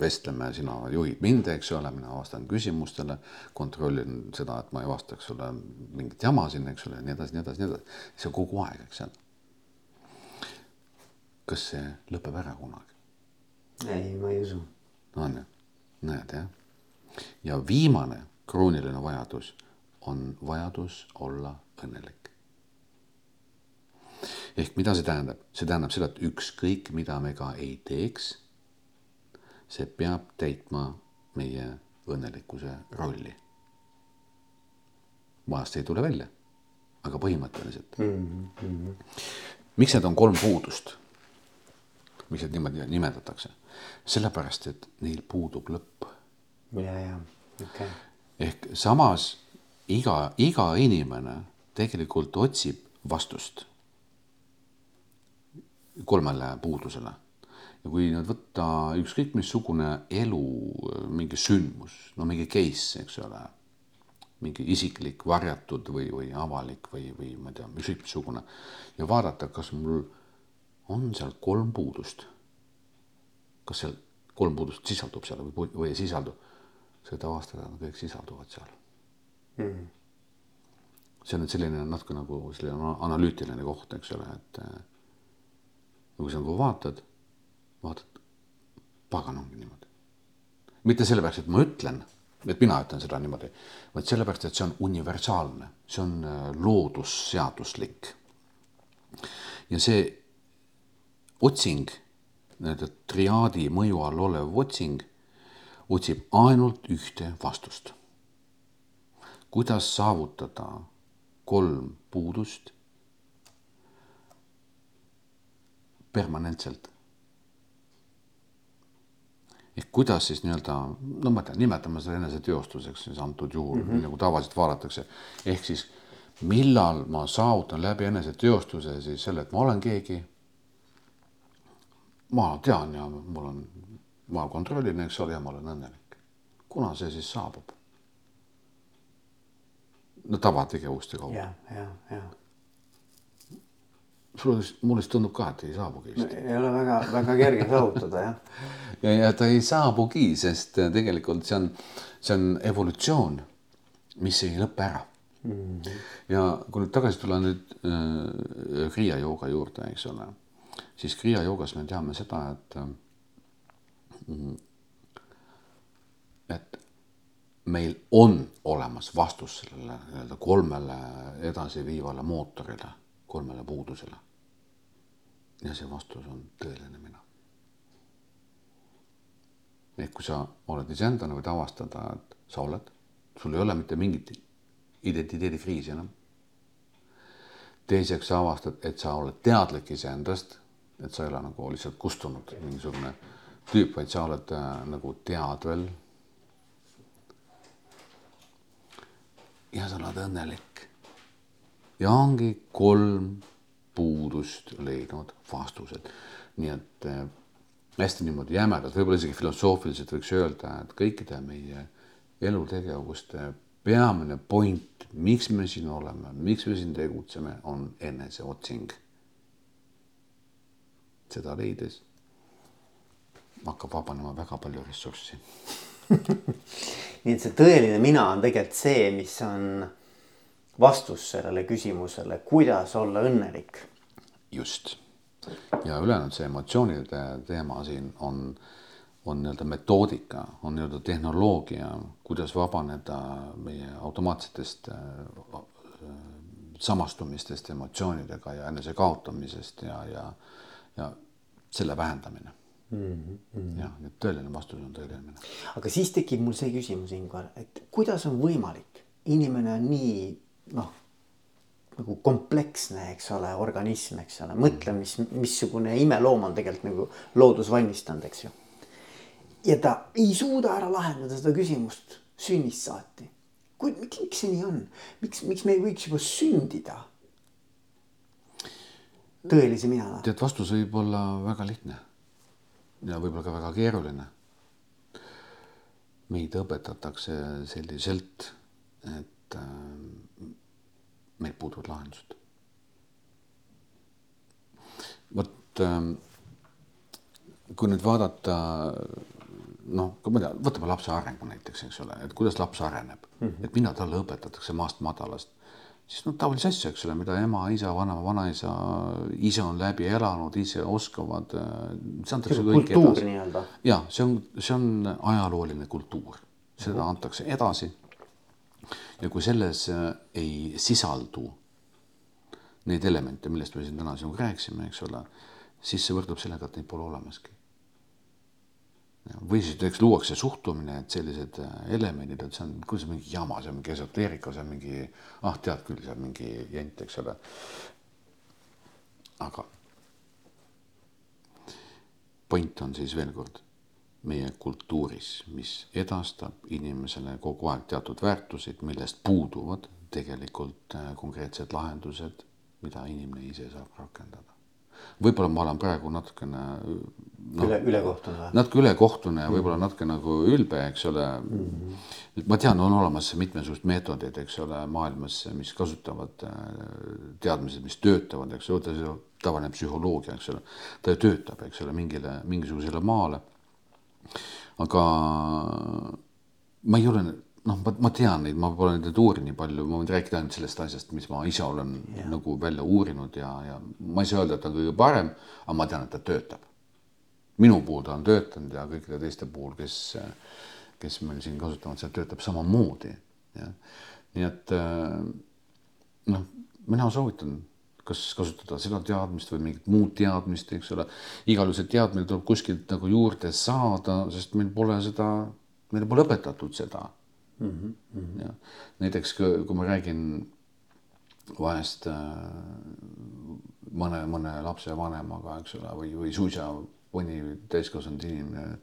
vestleme, sina juhid mind, eks ole, mina vastan küsimustele, kontrollin seda, et ma ei vasta, eks ole, mingit jama siin, eks ole, nii edasi, nii edasi, nii edasi. see kogu aeg, eks ole. kas see lõpeb ära kunagi? ei, ma ei usu. on ju, näed jah. ja viimane krooniline vajadus on vajadus olla õnnelik ehk mida see tähendab, see tähendab seda, et ükskõik, mida me ka ei teeks, see peab täitma meie õnnelikkuse rolli. vahest ei tule välja, aga põhimõtteliselt mm. -hmm. miks need on kolm puudust? miks need niimoodi nimetatakse? sellepärast, et neil puudub lõpp. ja, ja, okei okay.. ehk samas iga, iga inimene tegelikult otsib vastust kolmele puudusele. ja kui nüüd võtta ükskõik missugune elu, mingi sündmus, no mingi case, eks ole, mingi isiklik, varjatud või, või avalik või, või ma ei tea, ükskõik missugune ja vaadata, kas mul on seal kolm puudust. kas seal kolm puudust sisaldub seal või, või ei sisaldu, seda avastada, nad kõik sisalduvad seal mm. see on nüüd selline natuke nagu selline analüütiline koht, eks ole, et ja kui sa nagu vaatad, vaatad, pagan ongi niimoodi. mitte sellepärast, et ma ütlen, et mina ütlen seda niimoodi, vaid sellepärast, et see on universaalne, see on äh, loodusseaduslik. ja see otsing, nii-öelda triaadi mõju all olev otsing, otsib ainult ühte vastust. kuidas saavutada kolm puudust permanentselt. ehk kuidas siis nii-öelda, no ma ei tea, nimetame seda eneseteostuseks siis antud juhul mm, -hmm. nagu tavaliselt vaadatakse. ehk siis millal ma saavutan läbi eneseteostuse siis selle, et ma olen keegi. ma tean ja mul on, ma kontrollin, eks ole, ja ma olen õnnelik. kuna see siis saabub? no tavategevuste kaudu. ja, ja, ja sulle mulle vist tundub ka, et ei saabugi vist. ei ole väga, väga kerge saavutada jah. *laughs* ja, ja ta ei saabugi, sest äh, tegelikult see on, see on evolutsioon, mis ei lõpe ära mm. -hmm. ja kui nüüd tagasi tulla nüüd äh, kriia jooga juurde, eks ole, siis kriia joogas me teame seda, et äh, et meil on olemas vastus sellele nii-öelda kolmele edasiviivale mootorile kolmele puudusele. ja see vastus on tõeline mina. ehk kui sa oled iseendana, võid avastada, et sa oled, sul ei ole mitte mingit identiteedikriisi enam. teiseks sa avastad, et sa oled teadlik iseendast, et sa ei ole nagu lihtsalt kustunud mingisugune tüüp, vaid sa oled äh, nagu teadvel. ja sa oled õnnelik ja ongi kolm puudust leidnud vastused. nii et äh, hästi niimoodi jämedalt, võib-olla isegi filosoofiliselt võiks öelda, et kõikide meie elutegevuste peamine point, miks me siin oleme, miks me siin tegutseme, on eneseotsing. seda leides hakkab vabanema väga palju ressurssi *laughs* nii et see tõeline mina on tegelikult see, mis on vastus sellele küsimusele, kuidas olla õnnelik. just ja ülejäänud see emotsioonide teema siin on, on nii-öelda metoodika, on nii-öelda tehnoloogia, kuidas vabaneda meie automaatsetest samastumistest emotsioonidega ja enese kaotamisest ja, ja, ja selle vähendamine mm. -hmm. jah, et tõeline vastus on tõeline aga siis tekib mul see küsimus, Ingvar, et kuidas on võimalik, inimene on nii noh, nagu kompleksne, eks ole, organism, eks ole, mõtle, mis, missugune imeloom on tegelikult nagu loodus valmistanud, eks ju. ja ta ei suuda ära lahendada seda küsimust sünnist saati. kuid miks, miks see nii on, miks, miks me ei võiks juba sündida? tõelise minana. tead, vastus võib olla väga lihtne ja võib-olla ka väga keeruline. meid õpetatakse selliselt, et äh, meil puuduvad lahendused. vot ähm, kui nüüd vaadata noh, kui ma tean, võtame lapse arengu näiteks, eks ole, et kuidas laps areneb mm, -hmm. et mida talle õpetatakse maast madalast, siis noh, taolisi asju, eks ole, mida ema, isa, vanaema, vanaisa ise on läbi elanud, ise oskavad. see antakse kõik edasi. ja see on, see on ajalooline kultuur, seda mm -hmm. antakse edasi ja kui selles äh, ei sisaldu neid elemente, millest me siin täna sinuga rääkisime, eks ole, siis see võrdub sellega, et neid pole olemaski. või siis näiteks luuakse suhtumine, et sellised äh, elemendid, et see on, kuidas mingi jama, see on mingi esoteerika, see on mingi, ah, tead küll, see on mingi jent, eks ole. aga point on siis veel kord meie kultuuris, mis edastab inimesele kogu aeg teatud väärtuseid, millest puuduvad tegelikult äh, konkreetsed lahendused, mida inimene ise saab rakendada. võib-olla ma olen praegu natukene no, üle, ülekohtune natuke ülekohtune ja võib-olla natuke nagu ülbe, eks ole mm. -hmm. ma tean, on olemas mitmesuguseid meetodeid, eks ole, maailmas, mis kasutavad äh, teadmised, mis töötavad, eks ole, tavaline psühholoogia, eks ole, ta töötab, eks ole, mingile, mingisugusele maale aga ma ei ole, noh, ma, ma tean neid, ma pole neid uurinud nii palju, ma võin rääkida ainult sellest asjast, mis ma ise olen yeah. nagu välja uurinud ja, ja ma ei saa öelda, et ta on kõige parem, aga ma tean, et ta töötab. minu puhul ta on töötanud ja kõikide teiste puhul, kes, kes meil siin kasutavad, see töötab samamoodi. jah, nii et noh, mina soovitan kas kasutada seda teadmist või mingit muud teadmist, eks ole. igal juhul see teadmine tuleb kuskilt nagu juurde saada, sest meil pole seda, meile pole õpetatud seda mm. -hmm. ja näiteks kui ma räägin vahest äh, mõne, mõne lapsevanemaga, eks ole, või, või suisa mõni täiskasvanud inimene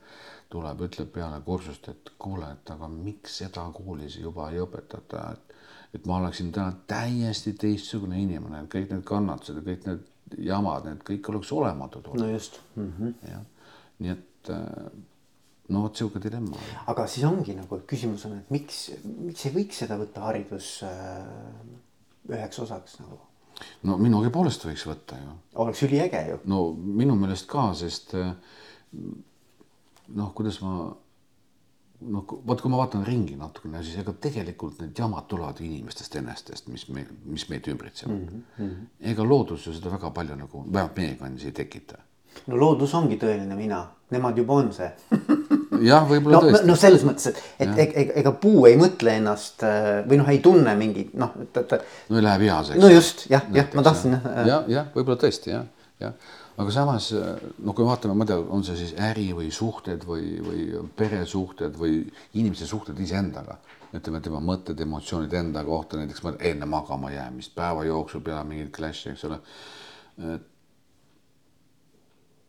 tuleb, ütleb peale kursust, et kuule, et aga miks seda koolis juba ei õpetata, et et ma oleksin täna täiesti teistsugune inimene, kõik need kannatused ja kõik need jamad, need kõik oleks olematud. no just mm. -hmm. jah, nii et äh, no vot sihuke dilemma. aga siis ongi nagu küsimus on, et miks, miks ei võiks seda võtta haridus äh, üheks osaks nagu? no minugi poolest võiks võtta ju. oleks üliäge ju. no minu meelest ka, sest äh, noh, kuidas ma noh, vot kui ma vaatan ringi natukene, siis ega tegelikult need jamad tulevad inimestest enestest, mis me, mis meid ümbritsevad mm. -hmm. ega loodus ju seda väga palju nagu, vähemalt meie kandis ei tekita. no loodus ongi tõeline mina, nemad juba on see jah, võib-olla no, tõesti. no selles mõttes, et, et ega, e-, ega puu ei mõtle ennast äh, või noh, ei tunne mingit noh, et, et. no läheb vihaseks. no just jah, jah, ma tahtsin. jah, jah, jah, võib-olla tõesti jah, jah aga samas no kui vaatame, ma ei tea, on see siis äri või suhted või, või peresuhted või inimese suhted iseendaga. ütleme, tema mõtted, emotsioonid enda kohta, näiteks enne magama jäämist, päeva jooksul peale mingeid clash'e, eks ole.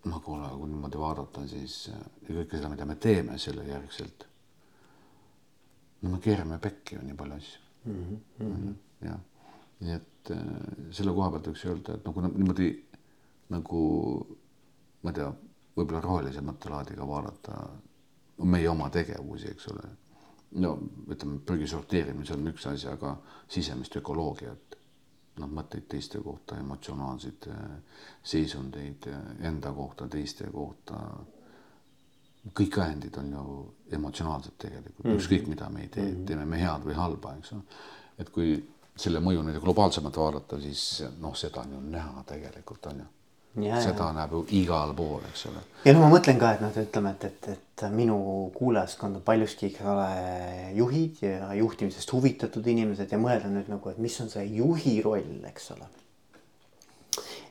no kuule, kui niimoodi vaadata, siis kõike seda, mida me teeme selle järgselt. no me keerame pekki ju nii palju asju mm. -hmm. jah, nii et selle koha pealt võiks öelda, et no kui niimoodi nagu ma ei tea, võib-olla rohelise mõttelaadiga vaadata meie oma tegevusi, eks ole. no ütleme, prügi sorteerimine on üks asi, aga sisemist ökoloogiat, noh, mõtteid teiste kohta, emotsionaalseid eh, seisundeid eh, enda kohta, teiste kohta. kõik ajendid on ju emotsionaalsed tegelikult mm, -hmm. ükskõik mida me ei tee mm, -hmm. teeme me head või halba, eks ole. et kui selle mõju nüüd globaalsemalt vaadata, siis noh, seda on ju näha tegelikult on ju Ja, seda ja. näeb ju igal pool, eks ole. ja no ma mõtlen ka, et noh, ütleme, et, et, et minu kuulajaskond on paljuski, eks ole, juhid ja juhtimisest huvitatud inimesed ja mõelda nüüd nagu, et mis on see juhi roll, eks ole.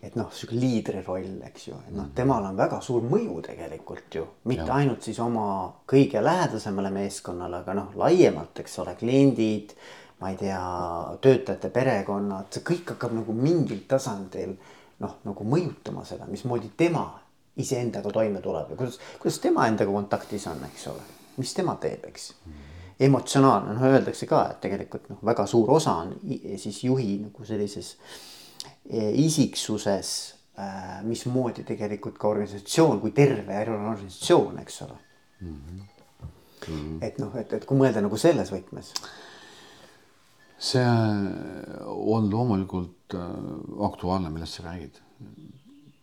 et noh, sihuke liidri roll, eks ju, et noh, mhm. temal on väga suur mõju tegelikult ju, mitte ja. ainult siis oma kõige lähedasemale meeskonnale, aga noh, laiemalt, eks ole, kliendid ma ei tea, töötajate perekonnad, see kõik hakkab nagu mingil tasandil noh, nagu mõjutama seda, mismoodi tema iseendaga toime tuleb ja kuidas, kuidas tema endaga kontaktis on, eks ole, mis tema teeb, eks emotsionaalne, noh öeldakse ka, et tegelikult noh, väga suur osa on siis juhi nagu sellises e, isiksuses äh,. mismoodi tegelikult ka organisatsioon kui terve organisatsioon, eks ole mm. -hmm. Mm -hmm. et noh, et, et kui mõelda nagu selles võtmes see on loomulikult äh, aktuaalne, millest sa räägid.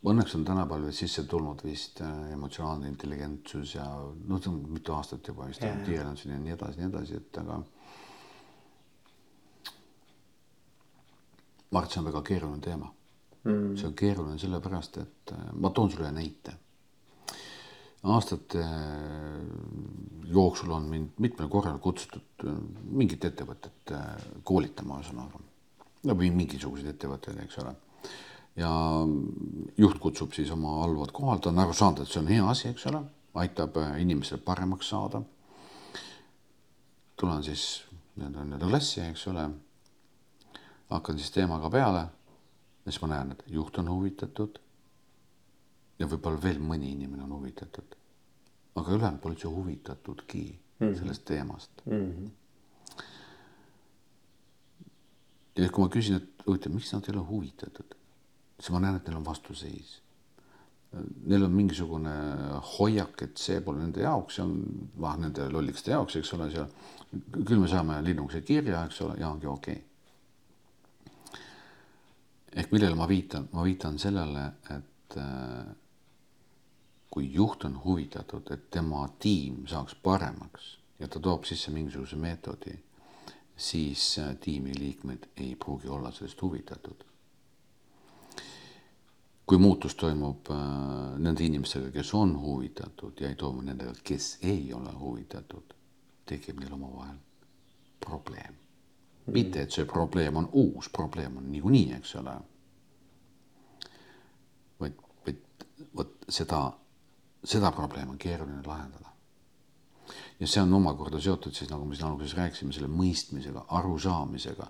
Õnneks on tänapäeval sisse tulnud vist äh, emotsionaalne intelligentsus ja noh, see on mitu aastat juba vist tiiranud siin ja nii edasi, nii edasi, et aga. ma arvan, et see on väga keeruline teema mm.. see on keeruline sellepärast, et äh, ma toon sulle näite aastate äh, jooksul on mind mitmel korral kutsutud äh, mingit ettevõtet äh, koolitama, ühesõnaga. või mingisuguseid ettevõtteid, eks ole. ja juht kutsub siis oma alluvad kohale, ta on aru saanud, et see on hea asi, eks ole, aitab inimestel paremaks saada. tulen siis nii-öelda klassi, eks ole. hakkan siis teemaga peale. siis ma näen, et juht on huvitatud ja võib-olla veel mõni inimene on huvitatud. aga ülejäänud pole üldse huvitatudki mm -hmm. sellest teemast mm. -hmm. ja kui ma küsin, et huvitav, miks nad ei ole huvitatud, siis ma näen, et neil on vastuseis. Neil on mingisugune hoiak, et see pole nende jaoks, see on vah nende lollikeste jaoks, eks ole, seal küll me saame linnukese kirja, eks ole, ja ongi okei okay. ehk millele ma viitan, ma viitan sellele, et äh, kui juht on huvitatud, et tema tiim saaks paremaks ja ta toob sisse mingisuguse meetodi, siis äh, tiimi liikmed ei pruugi olla sellest huvitatud. kui muutus toimub äh, nende inimestega, kes on huvitatud ja ei toimu nendega, kes ei ole huvitatud, tekib neil omavahel probleem. mitte, et see probleem on uus, probleem on niikuinii, eks ole. vaid, vaid vot seda seda probleemi on keeruline lahendada. ja see on omakorda seotud siis nagu me siin alguses rääkisime, selle mõistmisega, arusaamisega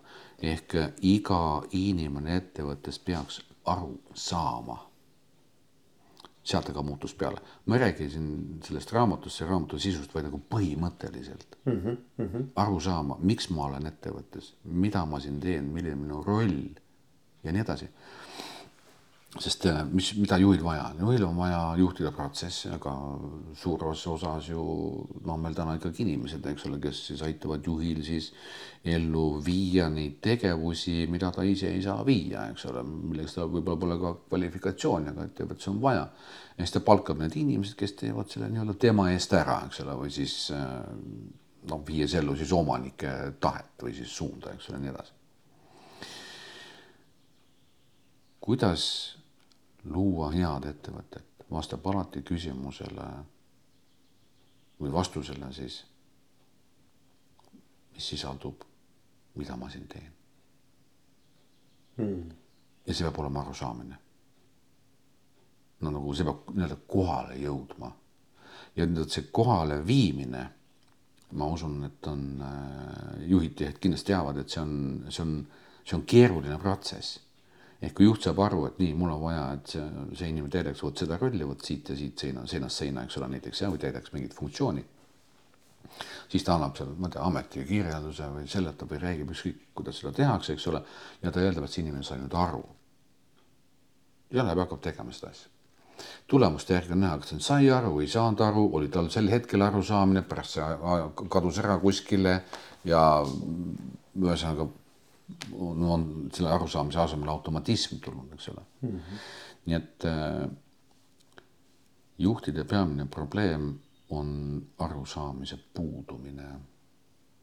ehk iga inimene ettevõttes peaks aru saama. sealt aga muutus peale, ma ei räägi siin sellest raamatust, see raamatu sisust, vaid nagu põhimõtteliselt mm. -hmm, mm -hmm. aru saama, miks ma olen ettevõttes, mida ma siin teen, milline minu roll ja nii edasi sest äh, mis, mida juhil vaja on, juhil on vaja juhtida protsessi, aga suures osas ju no meil täna ikkagi inimesed, eks ole, kes siis aitavad juhil siis ellu viia neid tegevusi, mida ta ise ei saa viia, eks ole, milleks tal võib-olla pole ka kvalifikatsiooni, aga ettevõttes on vaja. ja siis ta palkab need inimesed, kes teevad selle nii-öelda tema eest ära, eks ole, või siis äh, noh, viies ellu siis omanike tahet või siis suunda, eks ole, nii edasi. kuidas luua head ettevõtet, vastab alati küsimusele või vastusele siis, mis sisaldub, mida ma siin teen. Hmm.. ja see peab olema arusaamine. no nagu see peab nii-öelda kohale jõudma. Ja nüüd see kohale viimine, ma usun, et on äh, juhid kindlasti teavad, et see on, see on, see on keeruline protsess ehk kui juht saab aru, et nii, mul on vaja, et see, see inimene täidaks vot seda rolli, vot siit ja siit seina, seinast seina, eks ole, näiteks ja, või täidaks mingit funktsiooni. siis ta annab seal, ma ei tea, ametikirjelduse või seletab või räägib ükskõik, kuidas seda tehakse, eks ole. ja ta eeldab, et see inimene sai nüüd aru. ja läheb, hakkab tegema seda asja tulemuste järgi on näha, kas ta sai aru või ei saanud aru, oli tal sel hetkel arusaamine, pärast see kadus ära kuskile ja ühesõnaga on, on selle arusaamise asemel automatism tulnud, eks ole mm. -hmm. nii et äh, juhtide peamine probleem on arusaamise puudumine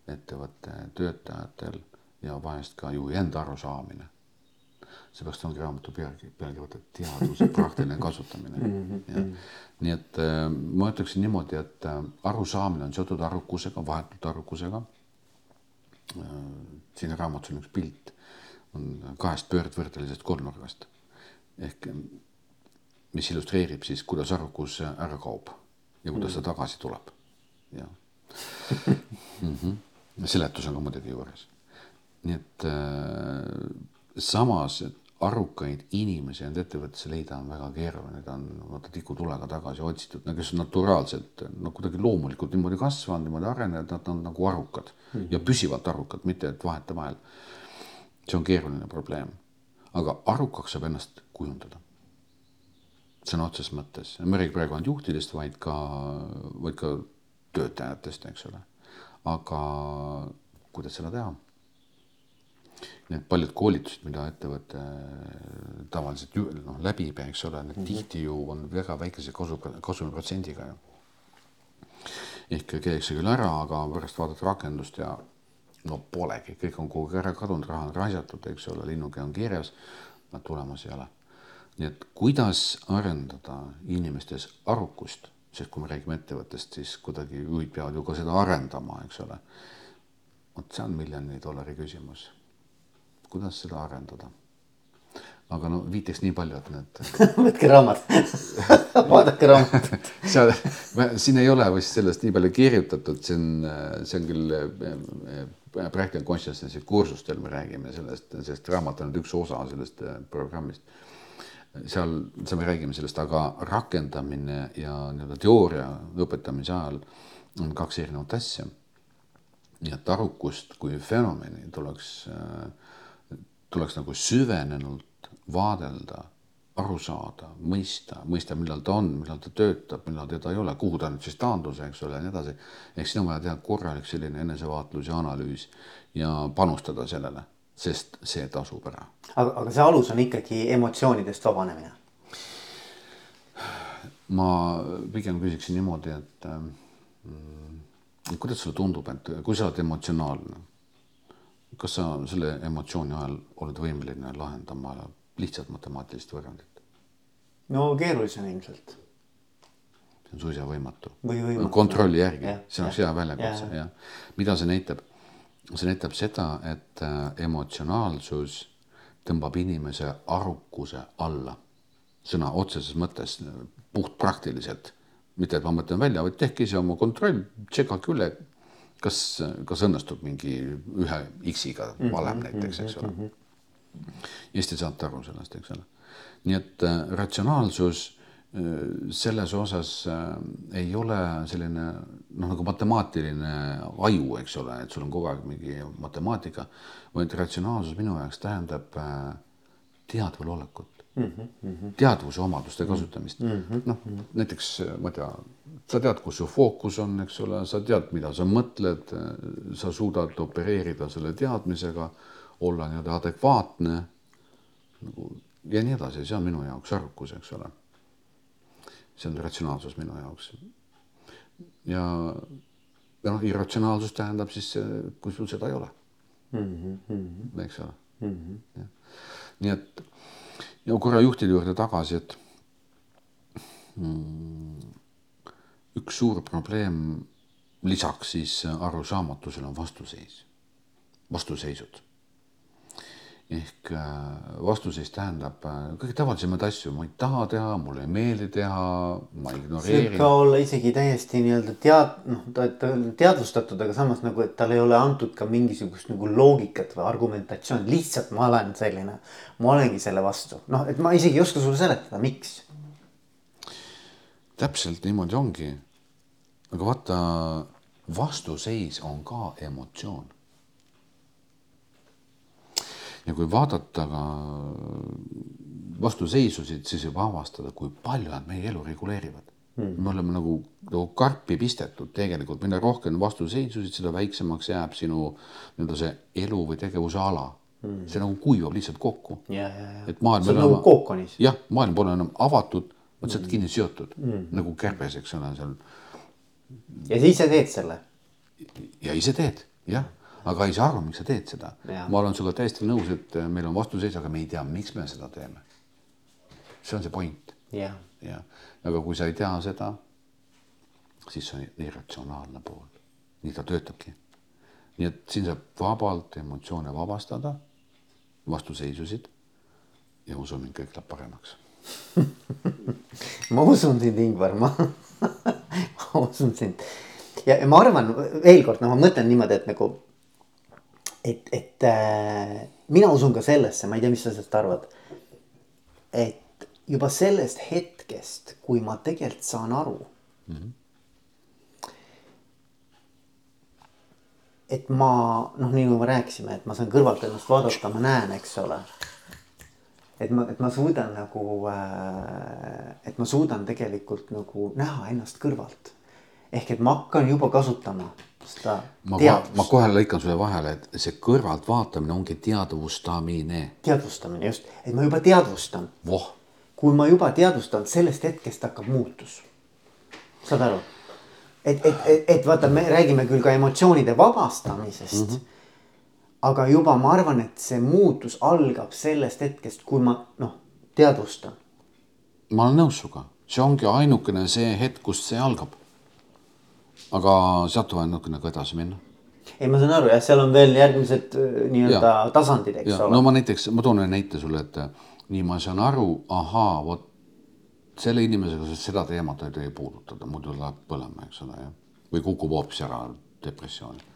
ettevõtte töötajatel ja vahest ka juhi enda arusaamine. seepärast ongi raamatu pealkiri, pealkiri võtta teaduse praktiline kasutamine *laughs* mm. -hmm. Nii et äh, ma ütleksin niimoodi, et äh, arusaamine on seotud arukusega, vahetult arukusega siin raamatus on üks pilt, on kahest pöördvõrdelisest kolmnurgast ehk mis illustreerib siis, kuidas arukus ära kaob ja kuidas ta mm. tagasi tuleb. jah *laughs* mm -hmm. seletus on ka muidugi juures. nii et äh, samas et arukaid inimesi enda ettevõttesse leida on väga keeruline, need on vaata tikutulega tagasi otsitud, no kes naturaalselt no kuidagi loomulikult niimoodi kasvanud, niimoodi arenenud, nad on nagu arukad mm -hmm. ja püsivalt arukad, mitte et vahetevahel. see on keeruline probleem, aga arukaks saab ennast kujundada. sõna otseses mõttes, me ei räägi praegu ainult juhtidest, vaid ka, vaid ka töötajatest, eks ole. aga kuidas seda teha? Need paljud koolitused, mida ettevõte tavaliselt noh, läbib, eks ole, need mm -hmm. tihti ju on väga väikese kasu, kasumiprotsendiga ju. ehk käiakse küll ära, aga pärast vaadata rakendust ja no polegi, kõik on kuhugi ära kadunud, raha on raisatud, eks ole, linnuke on kirjas, tulemusi ei ole. nii et kuidas arendada inimestes arukust, sest kui me räägime ettevõttest, siis kuidagi juhid peavad ju ka seda arendama, eks ole. vot see on miljoni dollari küsimus kuidas seda arendada. aga no viiteks nii palju, et need *laughs* võtke raamat *laughs* vaadake raamatut *laughs* seal, siin ei ole vist sellest nii palju kirjutatud, see on, see on küll eh, Practical Consciousnessi kursustel me räägime sellest, sest raamat on nüüd üks osa sellest eh, programmist. seal, seal me räägime sellest, aga rakendamine ja nii-öelda teooria õpetamise ajal on kaks erinevat asja. nii et arukust kui fenomeni tuleks äh, tuleks nagu süvenenult vaadelda, aru saada, mõista, mõista, millal ta on, millal ta töötab, millal teda ei ole, kuhu ta nüüd siis taandus, eks ole, ja nii edasi. ehk siin on vaja teha korralik selline enesevaatlus ja analüüs ja panustada sellele, sest see tasub ära. aga, aga see alus on ikkagi emotsioonidest vabanemine? ma pigem küsiksin niimoodi, et mm, kuidas sulle tundub, et kui sa oled emotsionaalne kas sa selle emotsiooni ajal oled võimeline lahendama lihtsalt matemaatilist võrrandit? no keerulisem ilmselt. see on suisa võimatu. või võimatu. kontrolli järgi, see oleks hea väljakutse ja. ja mida see näitab? see näitab seda, et äh, emotsionaalsus tõmbab inimese arukuse alla, sõna otseses mõttes, puhtpraktiliselt. mitte, et ma mõtlen välja, vaid tehke ise oma kontroll, tšekkake üle kas, kas õnnestub mingi ühe X-iga mhm, valem mm -hmm, näiteks, eks ole mm. -hmm. siis te saate aru sellest, eks ole. nii et äh, ratsionaalsus äh, selles osas äh, ei ole selline noh, nagu matemaatiline aju, eks ole, et sul on kogu aeg mingi matemaatika, vaid ratsionaalsus minu jaoks tähendab äh, teadval olekut mm. -hmm. teadvuse omaduste kasutamist mm -hmm., noh näiteks ma ei tea, sa tead, kus su fookus on, eks ole, sa tead, mida sa mõtled, sa suudad opereerida selle teadmisega, olla nii-öelda adekvaatne nagu ja nii edasi, see on minu jaoks arukus, eks ole. see on ratsionaalsus minu jaoks. ja, ja noh, irratsionaalsus tähendab siis, kui sul seda ei ole mm. -hmm. eks ole mm. -hmm. nii et ja korra juhtide juurde tagasi, et mm, üks suur probleem lisaks siis arusaamatusele on vastuseis, vastuseisud. Ehk äh, vastuseis tähendab äh, kõige tavalisemaid asju, ma ei taha teha, mulle ei meeldi teha, ma ignoreerin. võib ka olla isegi täiesti nii-öelda tead-, noh, ta, ta on teadvustatud, aga samas nagu, et talle ei ole antud ka mingisugust nagu loogikat või argumentatsiooni, lihtsalt ma olen selline. ma olengi selle vastu, noh, et ma isegi ei oska sulle seletada, miks. täpselt niimoodi ongi aga vaata, vastuseis on ka emotsioon. Ja kui vaadata ka vastuseisusid, siis võib avastada, kui palju nad meie elu reguleerivad mm.. me oleme nagu, nagu karpi pistetud tegelikult, mida rohkem vastuseisusid, seda väiksemaks jääb sinu nii-öelda see elu või tegevuse ala mm.. see nagu kuivab lihtsalt kokku. et maailm. see on nagu kookonis. jah, maailm pole enam avatud, vot sa oled mm. kinni seotud mm. nagu kärbes, eks ole, seal ja sa ise teed selle? ja ise teed, jah, aga ei saa aru, miks sa teed seda. ma olen sinuga täiesti nõus, et äh, meil on vastuseis, aga me ei tea, miks me seda teeme. see on see point. jah ja., aga kui sa ei tea seda, siis see on irratsionaalne pool. nii ta töötabki. nii et siin saab vabalt emotsioone vabastada, vastuseisusid ja usu mind, kõik läheb paremaks *laughs* ma usun sind, Ingvar, ma *laughs* ma usun sind. ja, ja ma arvan veel kord, no ma mõtlen niimoodi, et nagu et, et äh, mina usun ka sellesse, ma ei tea, mis sa sellest arvad. et juba sellest hetkest, kui ma tegelikult saan aru mm. -hmm. et ma noh, nii nagu me rääkisime, et ma saan kõrvalt ennast vaadata, ma näen, eks ole. et ma, et ma suudan nagu äh,, et ma suudan tegelikult nagu näha ennast kõrvalt. ehk et ma hakkan juba kasutama seda ma, ma kohe lõikan sulle vahele, et see kõrvaltvaatamine ongi teadvustamine. teadvustamine just, et ma juba teadvustan voh. kui ma juba teadvustan, sellest hetkest hakkab muutus. saad aru? et, et, et, et vaata, me räägime küll ka emotsioonide vabastamisest mm. -hmm. aga juba ma arvan, et see muutus algab sellest hetkest, kui ma noh, teadvustan. ma olen nõus sinuga, see ongi ainukene see hetk, kust see algab aga sealt on vaja natukene ka edasi minna. ei, ma saan aru jah, seal on veel järgmised äh, nii-öelda tasandid, eks ja. ole. no ma näiteks, ma toon ühe näite sulle, et äh, nii ma saan aru, ahaa, vot selle inimesega seda teemat ei tohi puudutada, muidu läheb põlema, eks ole, jah. või kukub hoopis ära depressiooni.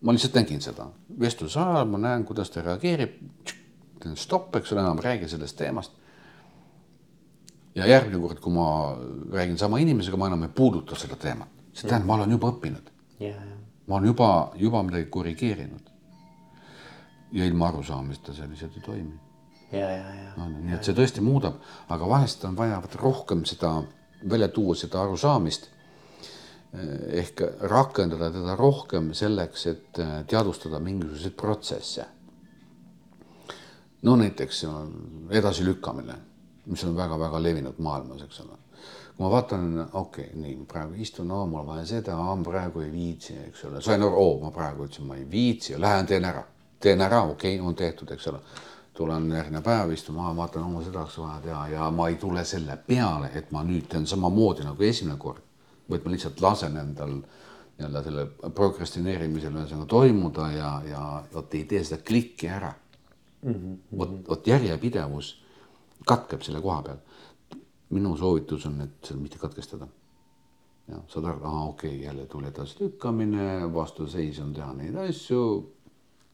ma lihtsalt nägin seda, vestluse ajal ma näen, kuidas ta reageerib. teen stopp, eks ole, enam ei räägi sellest teemast ja järgmine kord, kui ma räägin sama inimesega, ma enam ei puuduta seda teemat see tähendab, ma olen juba õppinud yeah.. ma olen juba, juba midagi korrigeerinud. ja ilma arusaamiseta see lihtsalt ei toimi. ja, ja, ja. no nii, et see tõesti muudab, aga vahest on vaja rohkem seda välja tuua, seda arusaamist. Eh, ehk rakendada teda rohkem selleks, et eh, teadvustada mingisuguseid protsesse. no näiteks edasilükkamine, mis on väga-väga levinud maailmas, eks ole kui ma vaatan, okei okay,, nii praegu istun, no mul on vaja seda, ma praegu ei viitsi, eks ole, sain aru, oo, ma praegu ütlesin, ma ei viitsi, lähen teen ära, teen ära, okei okay,, on tehtud, eks ole. tulen järgmine päev, istun maha, vaatan, oma seda oleks vaja teha ja ma ei tule selle peale, et ma nüüd teen samamoodi nagu esimene kord, vaid ma lihtsalt lasen endal nii-öelda selle prokrastineerimisel ühesõnaga toimuda ja, ja vot ei tee seda klikki ära mm. -hmm. vot, vot järjepidevus katkeb selle koha peal minu soovitus on, et seal mitte katkestada. ja saad aru, aa okei okay,, jälle tuli edasilükkamine, vastuseis on teha neid asju.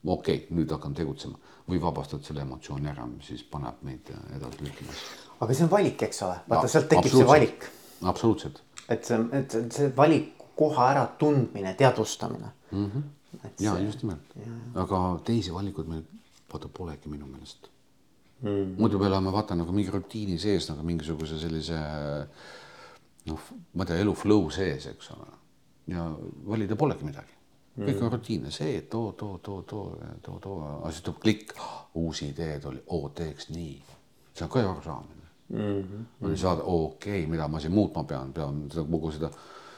okei okay,, nüüd hakkan tegutsema või vabastad selle emotsiooni ära, mis siis paneb meid edasi lükkama. aga see on valik, eks ole, vaata sealt tekib see valik. absoluutselt. et see, et see valiku koha äratundmine, teadvustamine mm. -hmm. ja see... just nimelt, aga teisi valikuid meil vaata polegi minu meelest mm.. muidu me elame vaata nagu mingi rutiini sees nagu mingisuguse sellise noh, ma ei tea, elu flow sees, eks ole. ja valida polegi midagi. kõik mm. on rutiinne, see, too, too, too, too, too, too, aga siis tuleb klikk, uusi ideed oli, oo, teeks nii. see on ka ju arusaamine mm. -hmm. oli saada, okei okay,, mida ma siin muutma pean, pean seda kogu seda,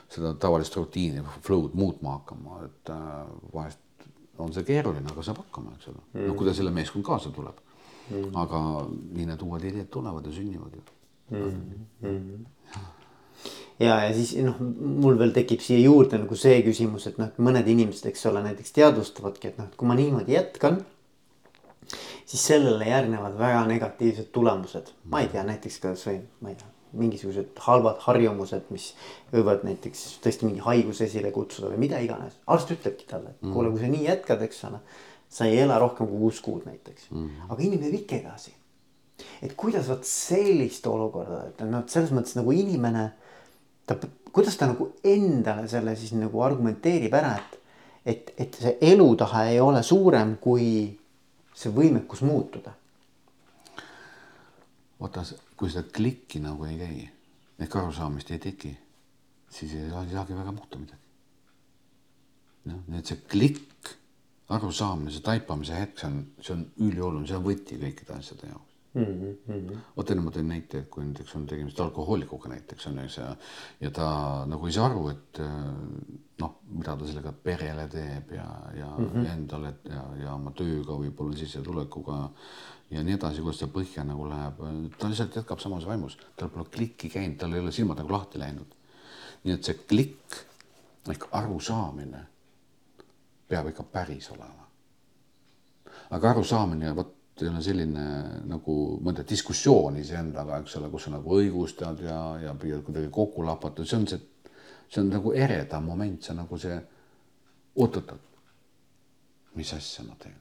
seda tavalist rutiini, flow'd muutma hakkama, et äh, vahest on see keeruline, aga saab hakkama, eks ole mm. -hmm. no kui ta selle meeskond kaasa tuleb mm.. aga nii need uued ideed tulevad ja sünnivad ju mm. -hmm. ja, ja siis noh, mul veel tekib siia juurde nagu see küsimus, et noh, mõned inimesed, eks ole, näiteks teadvustavadki, et noh, et kui ma niimoodi jätkan. siis sellele järgnevad väga negatiivsed tulemused, ma ei tea, näiteks kasvõi ma ei tea mingisugused halvad harjumused, mis võivad näiteks tõesti mingi haiguse esile kutsuda või mida iganes. arst ütlebki talle, et kuule, kui sa nii jätkad, eks ole sa ei ela rohkem kui kuus kuud näiteks mm. -hmm. aga inimene viib edasi. et kuidas vot sellist olukorda, et noh, selles mõttes nagu inimene, ta, kuidas ta nagu endale selle siis nagu argumenteerib ära, et, et, et see elutahe ei ole suurem kui see võimekus muutuda. vaata, kui seda klikki nagu ei käi, ehk arusaamist ei teki, siis ei saagi väga muuta midagi. noh, nii et see klikk arusaamine, see taipamise hetk, see on, see on ülioluline, see on võti kõikide asjade jaoks mm. -hmm. vot enne ma tõin näite, et kui näiteks on tegemist alkohoolikuga näiteks on ju see ja ta nagu ei saa aru, et noh, mida ta sellega perele teeb ja, ja mm -hmm. endale ja, ja oma tööga võib-olla sissetulekuga ja nii edasi, kuidas see põhja nagu läheb, ta lihtsalt jätkab samas vaimus, tal pole klikki käinud, tal ei ole silmad nagu lahti läinud. nii et see klikk ehk arusaamine peab ikka päris olema. aga arusaamine, vot ei ole selline nagu mõnda diskussioon iseendaga, eks ole, kus sa nagu õigustad ja, ja püüad kuidagi kokku lapata, see on see, see on nagu eredam moment, see on nagu see oot-oot-oot. mis asja ma teen.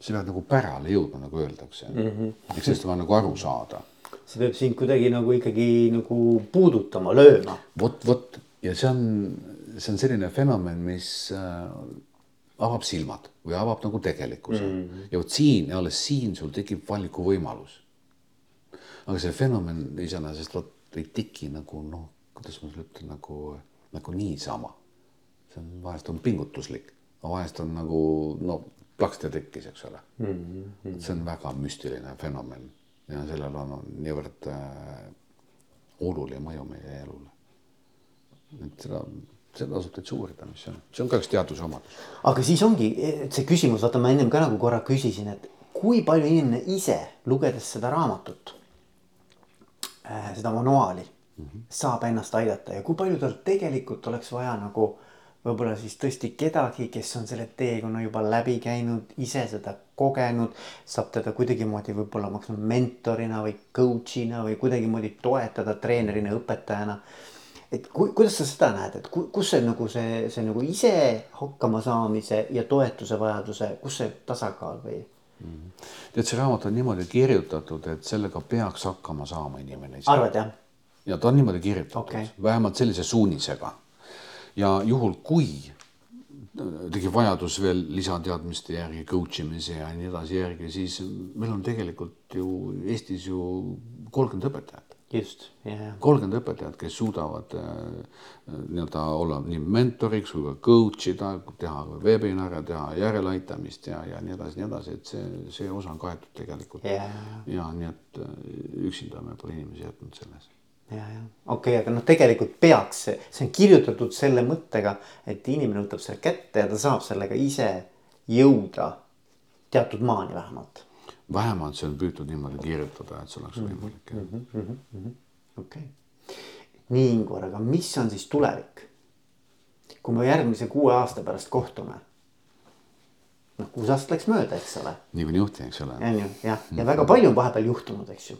sa pead nagu pärale jõudma, nagu öeldakse mm. -hmm. eks sellest on vaja nagu aru saada. see peab sind kuidagi nagu ikkagi nagu puudutama, lööma. vot, vot ja see on, see on selline fenomen, mis äh, avab silmad või avab nagu tegelikkuse mm. -hmm. ja vot siin ja alles siin sul tekib valikuvõimalus. aga see fenomen iseenesest vot ei teki nagu noh, kuidas ma sulle ütlen nagu, nagu niisama. see on vahest on pingutuslik, aga vahest on nagu no plaksti tekkis, eks ole mm. -hmm. see on väga müstiline fenomen ja sellel on, on niivõrd äh, oluline mõju meie elule. et seda seda tasub täitsa uurida, mis on, see on ka üks teaduse omadus. aga siis ongi see küsimus, vaata, ma ennem ka nagu korra küsisin, et kui palju inimene ise lugedes seda raamatut äh,, seda manuaali mm -hmm. saab ennast aidata ja kui palju tal tegelikult oleks vaja nagu võib-olla siis tõesti kedagi, kes on selle teekonna juba läbi käinud, ise seda kogenud, saab teda kuidagimoodi võib-olla maksma mentorina või coach'ina või kuidagimoodi toetada treenerina, õpetajana et ku, kuidas sa seda näed, et ku, kus see nagu see, see nagu ise hakkama saamise ja toetuse vajaduse, kus see tasakaal või mm? -hmm. tead, see raamat on niimoodi kirjutatud, et sellega peaks hakkama saama inimene. arvad jah? ja ta on niimoodi kirjutatud okay., vähemalt sellise suunisega. ja juhul, kui tekib vajadus veel lisateadmiste järgi, coach imise ja nii edasi järgi, siis meil on tegelikult ju Eestis ju kolmkümmend õpetajat just, jah. kolmkümmend õpetajat, kes suudavad äh, nii-öelda olla nii mentoriks kui ka coach ida, teha webinare, teha järeleaitamist ja, ja nii edasi, nii edasi, et see, see osa on kaetud tegelikult yeah.. ja nii, et äh, üksinda me pole inimesi jätnud selles. ja, ja okei okay,, aga noh, tegelikult peaks see, on kirjutatud selle mõttega, et inimene võtab selle kätte ja ta saab sellega ise jõuda teatud maani vähemalt vähemalt see on püütud niimoodi kirjutada, et see oleks mhm, võimalik mm -hmm,. Mm -hmm. okei okay., nii Ingvar, aga mis on siis tulevik? kui me järgmise kuue aasta pärast kohtume. noh, kuus aastat läks mööda, eks ole. niikuinii juhti, eks ole. on ju jah, ja väga palju on vahepeal juhtunud, eks ju.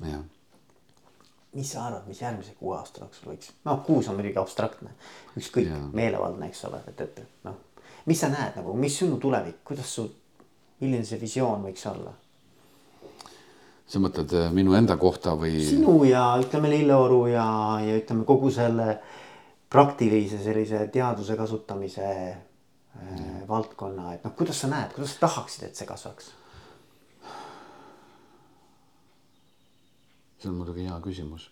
mis sa arvad, mis järgmise kuue aasta jooksul võiks, noh, kuus on muidugi abstraktne, ükskõik, meelevaldne, eks ole, et, et noh, mis sa näed nagu, mis sinu tulevik, kuidas su, milline see visioon võiks olla sa mõtled äh, minu enda kohta või? sinu ja ütleme Lilleoru ja, ja ütleme kogu selle praktilise sellise teaduse kasutamise mm. valdkonna, et noh, kuidas sa näed, kuidas sa tahaksid, et see kasvaks? see on muidugi hea küsimus.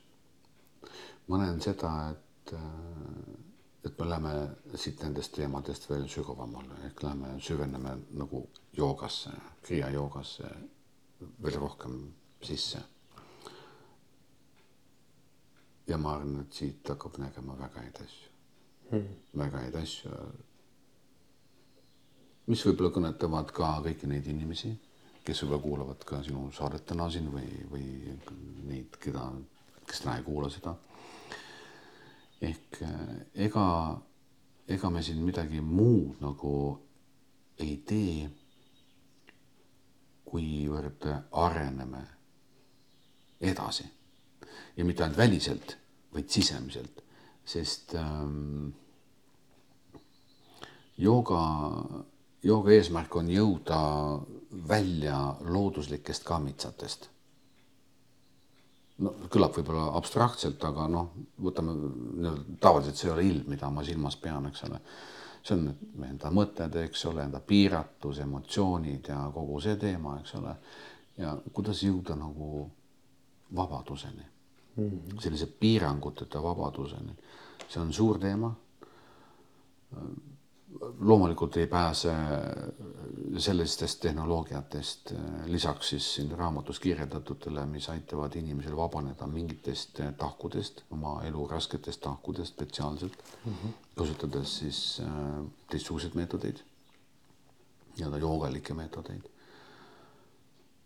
ma näen seda, et, äh, et me läheme siit nendest teemadest veel sügavamale ehk läheme süveneme nagu joogasse, kriia joogasse veel rohkem sisse. ja ma arvan, et siit hakkab nägema väga häid asju hmm., väga häid asju. mis võib-olla kõnetavad ka kõiki neid inimesi, kes võib-olla kuulavad ka sinu saadet täna siin või, või neid, keda, kes täna ei kuula seda. ehk ega, ega me siin midagi muud nagu ei tee, kuivõrd areneme edasi. ja mitte ainult väliselt, vaid sisemiselt, sest ähm, jooga, jooga eesmärk on jõuda välja looduslikest kammitsatest. no kõlab võib-olla abstraktselt, aga noh, võtame tavaliselt see ei ole ilm, mida ma silmas pean, eks ole. see on enda mõtted, eks ole, enda piiratus, emotsioonid ja kogu see teema, eks ole. ja kuidas jõuda nagu vabaduseni mm, -hmm. sellise piiranguteta vabaduseni. see on suur teema. loomulikult ei pääse sellistest tehnoloogiatest lisaks siis siin raamatus kirjeldatutele, mis aitavad inimesel vabaneda mingitest tahkudest, oma elu rasketest tahkudest spetsiaalselt mm, -hmm. kasutades siis äh, teistsuguseid meetodeid, nii-öelda joogalikke meetodeid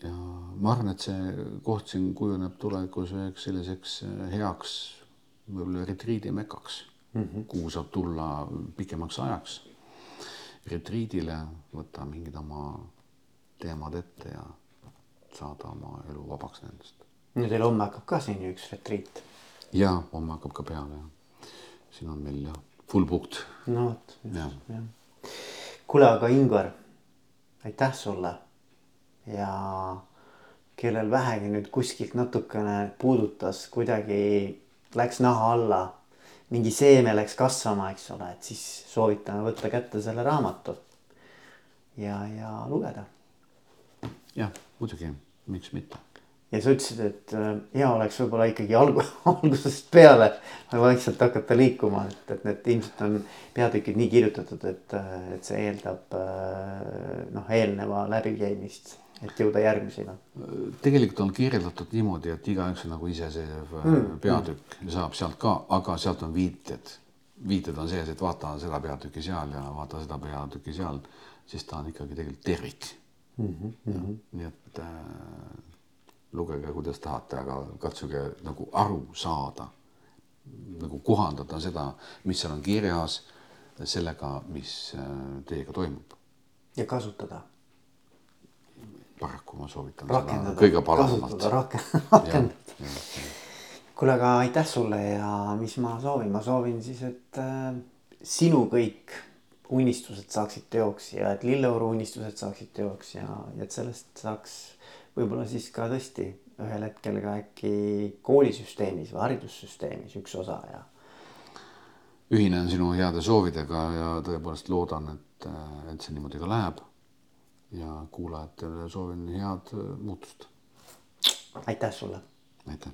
ja ma arvan, et see koht siin kujuneb tulevikus üheks selliseks äh, heaks võib-olla retriidi mekaks mm, -hmm. kuhu saab tulla pikemaks ajaks retriidile, võtta mingid oma teemad ette ja saada oma elu vabaks nendest. no teil homme hakkab ka siin üks retriit. ja homme hakkab ka peale jah. siin on meil jah, full booked. no vot, jah ja.. kuule, aga Ingvar aitäh sulle. Ja kellel vähegi nüüd kuskilt natukene puudutas, kuidagi läks naha alla, mingi seeme läks kasvama, eks ole, et siis soovitame võtta kätte selle raamatu. ja, ja lugeda. jah, muidugi, miks mitte ja sa ütlesid, et äh, hea oleks võib-olla ikkagi alg *laughs* algusest peale vaikselt hakata liikuma, et, et need ilmselt on peatükid nii kirjutatud, et, äh, et see eeldab äh, noh, eelneva läbikäimist, et jõuda järgmisena. tegelikult on kirjeldatud niimoodi, et igaüks on nagu iseseisev mm. peatükk ja saab sealt ka, aga sealt on viited. viited on sees, et vaata seda peatükki seal ja vaata seda peatükki seal, siis ta on ikkagi tegelikult tervik mm. -hmm. nii et äh, lugege, kuidas tahate, aga katsuge nagu aru saada, nagu kohandada seda, mis seal on kirjas, sellega, mis äh, teiega toimub. ja kasutada. Paraku ma soovitan rakendada, seda kõige palavamalt. *laughs* rakendada. kuule, aga aitäh sulle ja mis ma soovin, ma soovin siis, et äh, sinu kõik unistused saaksid teoks ja et Lilleoru unistused saaksid teoks ja, ja et sellest saaks võib-olla siis ka tõesti ühel hetkel ka äkki koolisüsteemis või haridussüsteemis üks osa ja. ühinen sinu heade soovidega ja tõepoolest loodan, et, et see niimoodi ka läheb. Ja kuulajatele soovin head muutust. aitäh sulle. aitäh